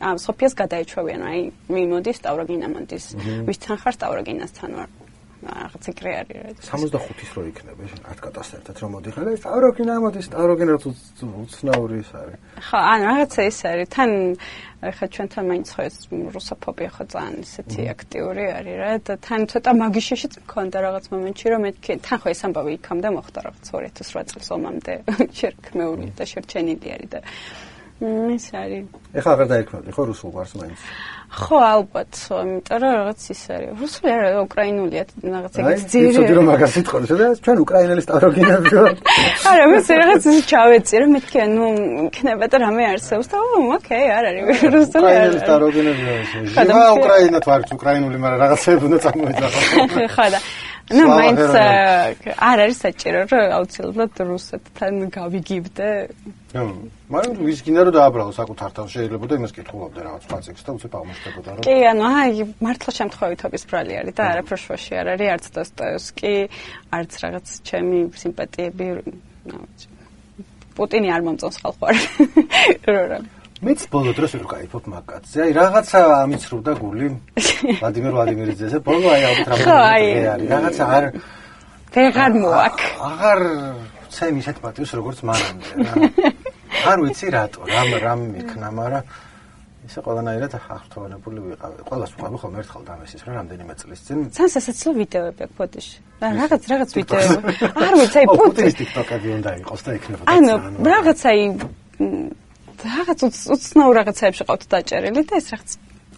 აა სოფიას გადაიჩვევიან, აი მიმოდის სტავროგინა მოდის. ვისთან ხარ სტავროგინასთან ვარ. რაღაც ეგრე არის 65-ის რო იქნება 10 კატასტროფად რომ მოდიხარ. და სტავროგინა მოდის სტავროგინა რო უცნაური ის არის. ხო ან რაღაცა ის არის. თან ხა ჩვენთან მაინც ხო ეს რუსოფობია ხო ძალიან ისეთი აქტიური არის რა. და თან ცოტა მაგიშიშიც მქონდა რაღაც მომენტში რომ მეთქი თან ხო ეს ამბავი იქამდე მოხდა რაღაც 2008 წელს ომამდე შერქმეული და შერჩენილი არის და ის არის. ეხლა აღარ დაიქმნები ხო რუსულ ვარს მაინც? ხო ალბათ იმიტომ რომ რაღაც ის არის. რუსული არა უკრაინულია რაღაც ეგეც ძირი აი ისე რომ მაგას იტყოდი და ჩვენ უკრაინელი სტავროგინები ვარ არა მე რაღაც ის ჩავეცი რომ მეთქი ანუ იქნება და რამე არსებობს და ოკეი არ არის რუსული უკრაინელი სტავროგინები ვარ ჟივა უკრაინა თვარ უკრაინული მაგრამ რაღაცები უნდა წარმოიძახო ხო და ну მაინც არ არის საჭირო რომ აუცილებლად რუსეთთან გავიგიბდე მაგრამ ვის გინდა რომ დააბრალო საკუთართან შეიძლება და იმას კითხულობდა რაღაც სხვა წიგს და უცებ აღმოჩნდებოდა რომ კი ანუ აი მართლა შემთხვევითობის ბრალი არის და არაფერ შუაში არ არის არც დოსტოევსკი არც რაღაც ჩემი სიმპათიები პუტინი არ მომწონს ხალხო არ რა რა მეც ბოლო დროს ვერ ვკაიფობ მაგკაცზე. აი რაღაცა ამიცრუდა გული ვლადიმერ ვლადიმერიძეზე. ბოლო აი ალბათ რაღაცა არის. რაღაცა არ ვეღარ მოაქ. აღარ ვცემ ისეთ პატივს როგორც მანამდე. არ ვიცი რატო, რამ რამ იქნა, მაგრამ ისე ყველანაირად აღრთოვანებული ვიყავი. ყველას ვყვები ხოლმე ერთხელ დამესის რა რამდენიმე წლის წინ. სან სასაცილო ვიდეოები აქვს ფოტოში. რაღაც რაღაც ვიდეოები. არ ვიცი, აი პუტინის ტიკტოკები უნდა იყოს და იქნებოდა. ანუ რაღაცაი რაღაც უცნაურ რაღაცებში ყავთ დაჭერილი და ეს რაღაც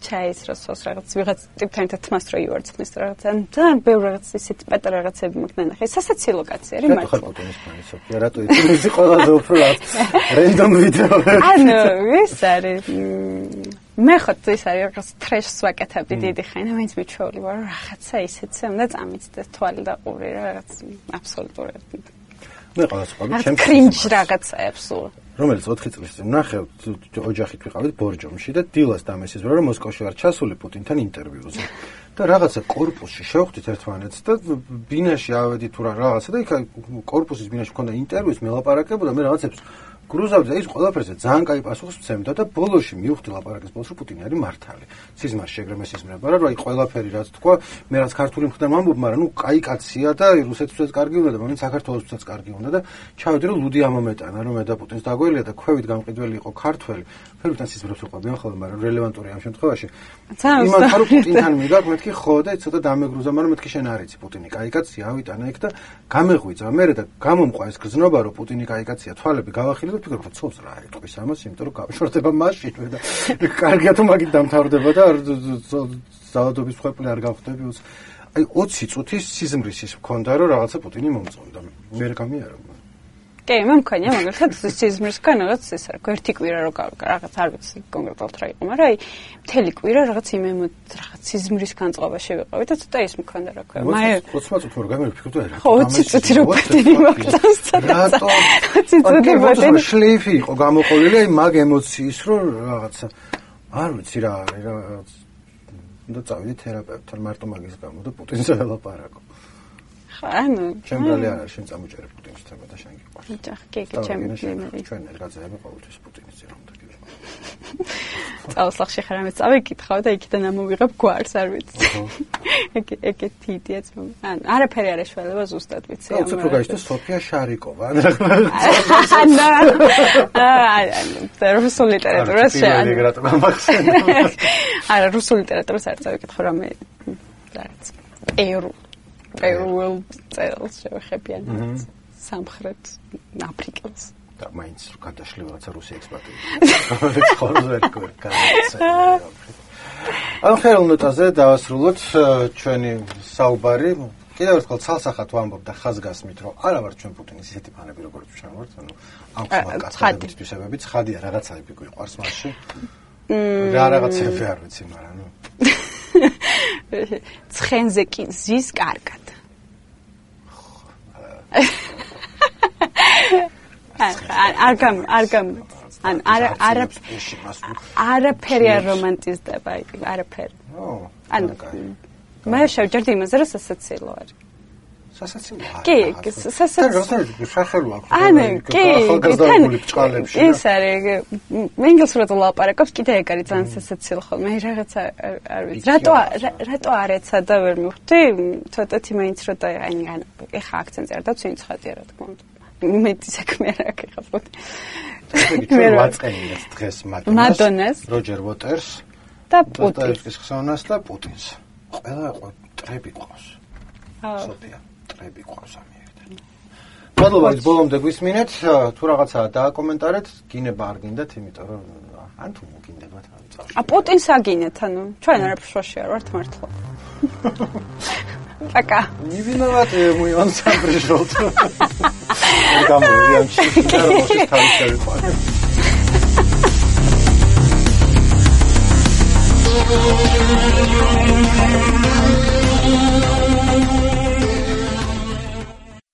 ჩაისროსოს რაღაც ვიღაც ტიპთან თმას რო ივარცხნის რაღაც ან ძალიან ბევრ რაღაც ისეთ პატარა რაღაცები მოგნა ნახე სასაცილო კაცი არის მართლა რატო ხარ ფოტონის ფანი რატო ის ყველაზე უფრო რენდომ ვიდეოები ანუ ეს არის მე ხოთ ის არის რაღაც ტრეშს ვაკეთებდი დიდი ხანი და მეც მიჩვეული ვარ რაღაცა ისეთზე უნდა წამიცდეს თვალი და ყური რაღაც აბსოლუტურად. მე ყოველთვის ვყავი ჩემს კრინჯ რაღაცებს რომელიც 4 წლის წინ ნახევთ ოჯახით ვიყავით ბორჯომში და დილას დამესიზვრა რომ მოსკოვში არ ჩასული პუტინთან ინტერვიუზე. და რაღაცა корпуსში შევხვდით ერთმანეთს და ბინაში ავედი თუ რა რაღაცა და იქ корпуსის ბინაში მქონდა ინტერვიუს მელაპარაკებოდა მე რაღაცებს გრუზავდა და ის ყველაფერზე ძალიან კაი პასუხს მცემდა და ბოლოში მივხვდი ლაპარაკის ბოლოს რომ პუტინი არის მართალი. სიზმარ შეგრემეს ისმრება რა, რომ აი ყველაფერი რაც თქვა, მე რაც ქართული მხრიდან ვამბობ, მაგრამ ნუ კაი კაცია და რუსეთთვისაც კარგი უნდა და მაგრამ საქართველოსთვისაც კარგი უნდა და ჩავედი რომ ლუდი ამომეტანა, რომ მე და პუტინს დაგველია და ქვევით გამყიდველი იყო ქართველი. ფერუთან სიზმრებს უყვებიან ხოლმე, მაგრამ რელევანტური ამ შემთხვევაში. იმან ხარო პუტინთან მიგაკ მეთქი ხო და ცოტა დამეგრუზა, მაგრამ მეთქი შენ არიცი პუტინი კაი კაცია, ავიტანა იქ და გამეღვიძა მე და გამომყვა ეს გზნობა რომ პუტინი კაი კაცია, თვალები გავახილე და ვფიქრობ რომ ცობს რა ეტყვის ამას, იმიტომ რომ გავშორდება მაშინ და კარგია თუ მაგით დამთავრდება და ზალადობის ხვეპლი არ გავხდები უც აი 20 წუთის სიზმრის ის მქონდა რომ რაღაცა პუტინი მომწონდა. მე რა გამიარა კი, მე მქონია, მაგალითად სიზმრისგან რაღაც ეს რა, ერთი კვირა რო რაღაც არ ვიცი კონკრეტულად რა იყო, მაგრამ აი მთელი კვირა რაღაც იმ რაღაც სიზმრის განწყობაში ვიყავი და ცოტა ის მქონდა რა ქვია. მე 20 წუთი რო გამიფიქრე რა. ხო, 20 წუთი რო პატინი მოგწონს ცოტა. რატო? 20 წუთი პატინი შლიფი იყო გამოყოლილი აი მაგ ემოციის რო რაღაცა არ ვიცი რა არის რა და წავიდი თერაპევტთან მარტო მაგის გამო და პუტინზე ველაპარაკო. ანუ ჩემ ბრალი არ არის შენ წამოჭერებ პუტინის თემა და შენ გიყვარს. იჭა, კი, კი, ჩემ ჩვენ ერთგაზეები ყოველთვის პუტინის ძირ უნდა გიგე. წავსახში ხარ ამის წავიკითხავ და იქიდან ამოვიღებ გვარს, არ ვიცი. ეგ ეგეთი იდეაც ან არაფერი არ ეშველება ზუსტად ვიცი. აუ, უფრო გაიშტო სოფია შარიკოვა. ანა. აა, რუსულ ლიტერატურას შენ. არა, რუსულ ლიტერატურას არ წავიკითხო რამე. რაღაც. ერო პერუელ წელს შევხებიან სამხრეთ აფრიკას და მაინც გადაშლი რაღაცა რუსი ექსპორტი ხოლმე ვერ გაიცა ან ხერულ ნოტაზე დავასრულოთ ჩვენი საუბარი. კიდევ ერთხელ ცალსახად ვამბობ და ხაზგასმით რომ არა ვარ ჩვენ პუტინის ისეთი ფანები როგორც ჩვენ ვართ ანუ ამ კაცების თვისებები ცხადია რაღაცაები გვიყვარს მასში. რა რაღაცები არ ვიცი მაგრამ ნუ ცხენზე კი ზის კარგად. არ გამ არ გამ ან არა არა არაფერი არ რომანტიზდება არაფერი. ანუ მე შევჯერდი იმაზე რომ სასაცილო არის. სასაცილოა. კი, სასაცილო. სახელო აქვს. ანუ კი, თან ის არის მე ინგლისურად ვლაპარაკობ, კიდე ეგ არის ძალიან სასაცილო ხოლმე. მე რაღაცა არ ვიცი. რატო რატო არ ეცა და ვერ მივხვდი? ცოტათი მაინც რო და აი ეხა აქცენტი არ დაცვინი ცხადია რა თქმა უნდა. მეტი საქმე არ აქვს მე ვაწყენიეთ დღეს მადონას. მადონას. როჯერ ვოტერს და პუტინს. ხსოვნას და პუტინს. ყველა ყო ტრები ყავს. აა. სოფია. წრები ყავს ამიერიდან. მადლობა ის ბოლომდე გვისმინეთ, თუ რაღაცაა დააკომენტარეთ, გინება არ გინდათ, იმიტომ რომ ან თუ მოგინდებათ ან წავშ. ა პუტინს აგინეთ, ანუ ჩვენ არ ფრშოში არ ვართ მართლა. Пока. Не виноват ему Иван сам пришел.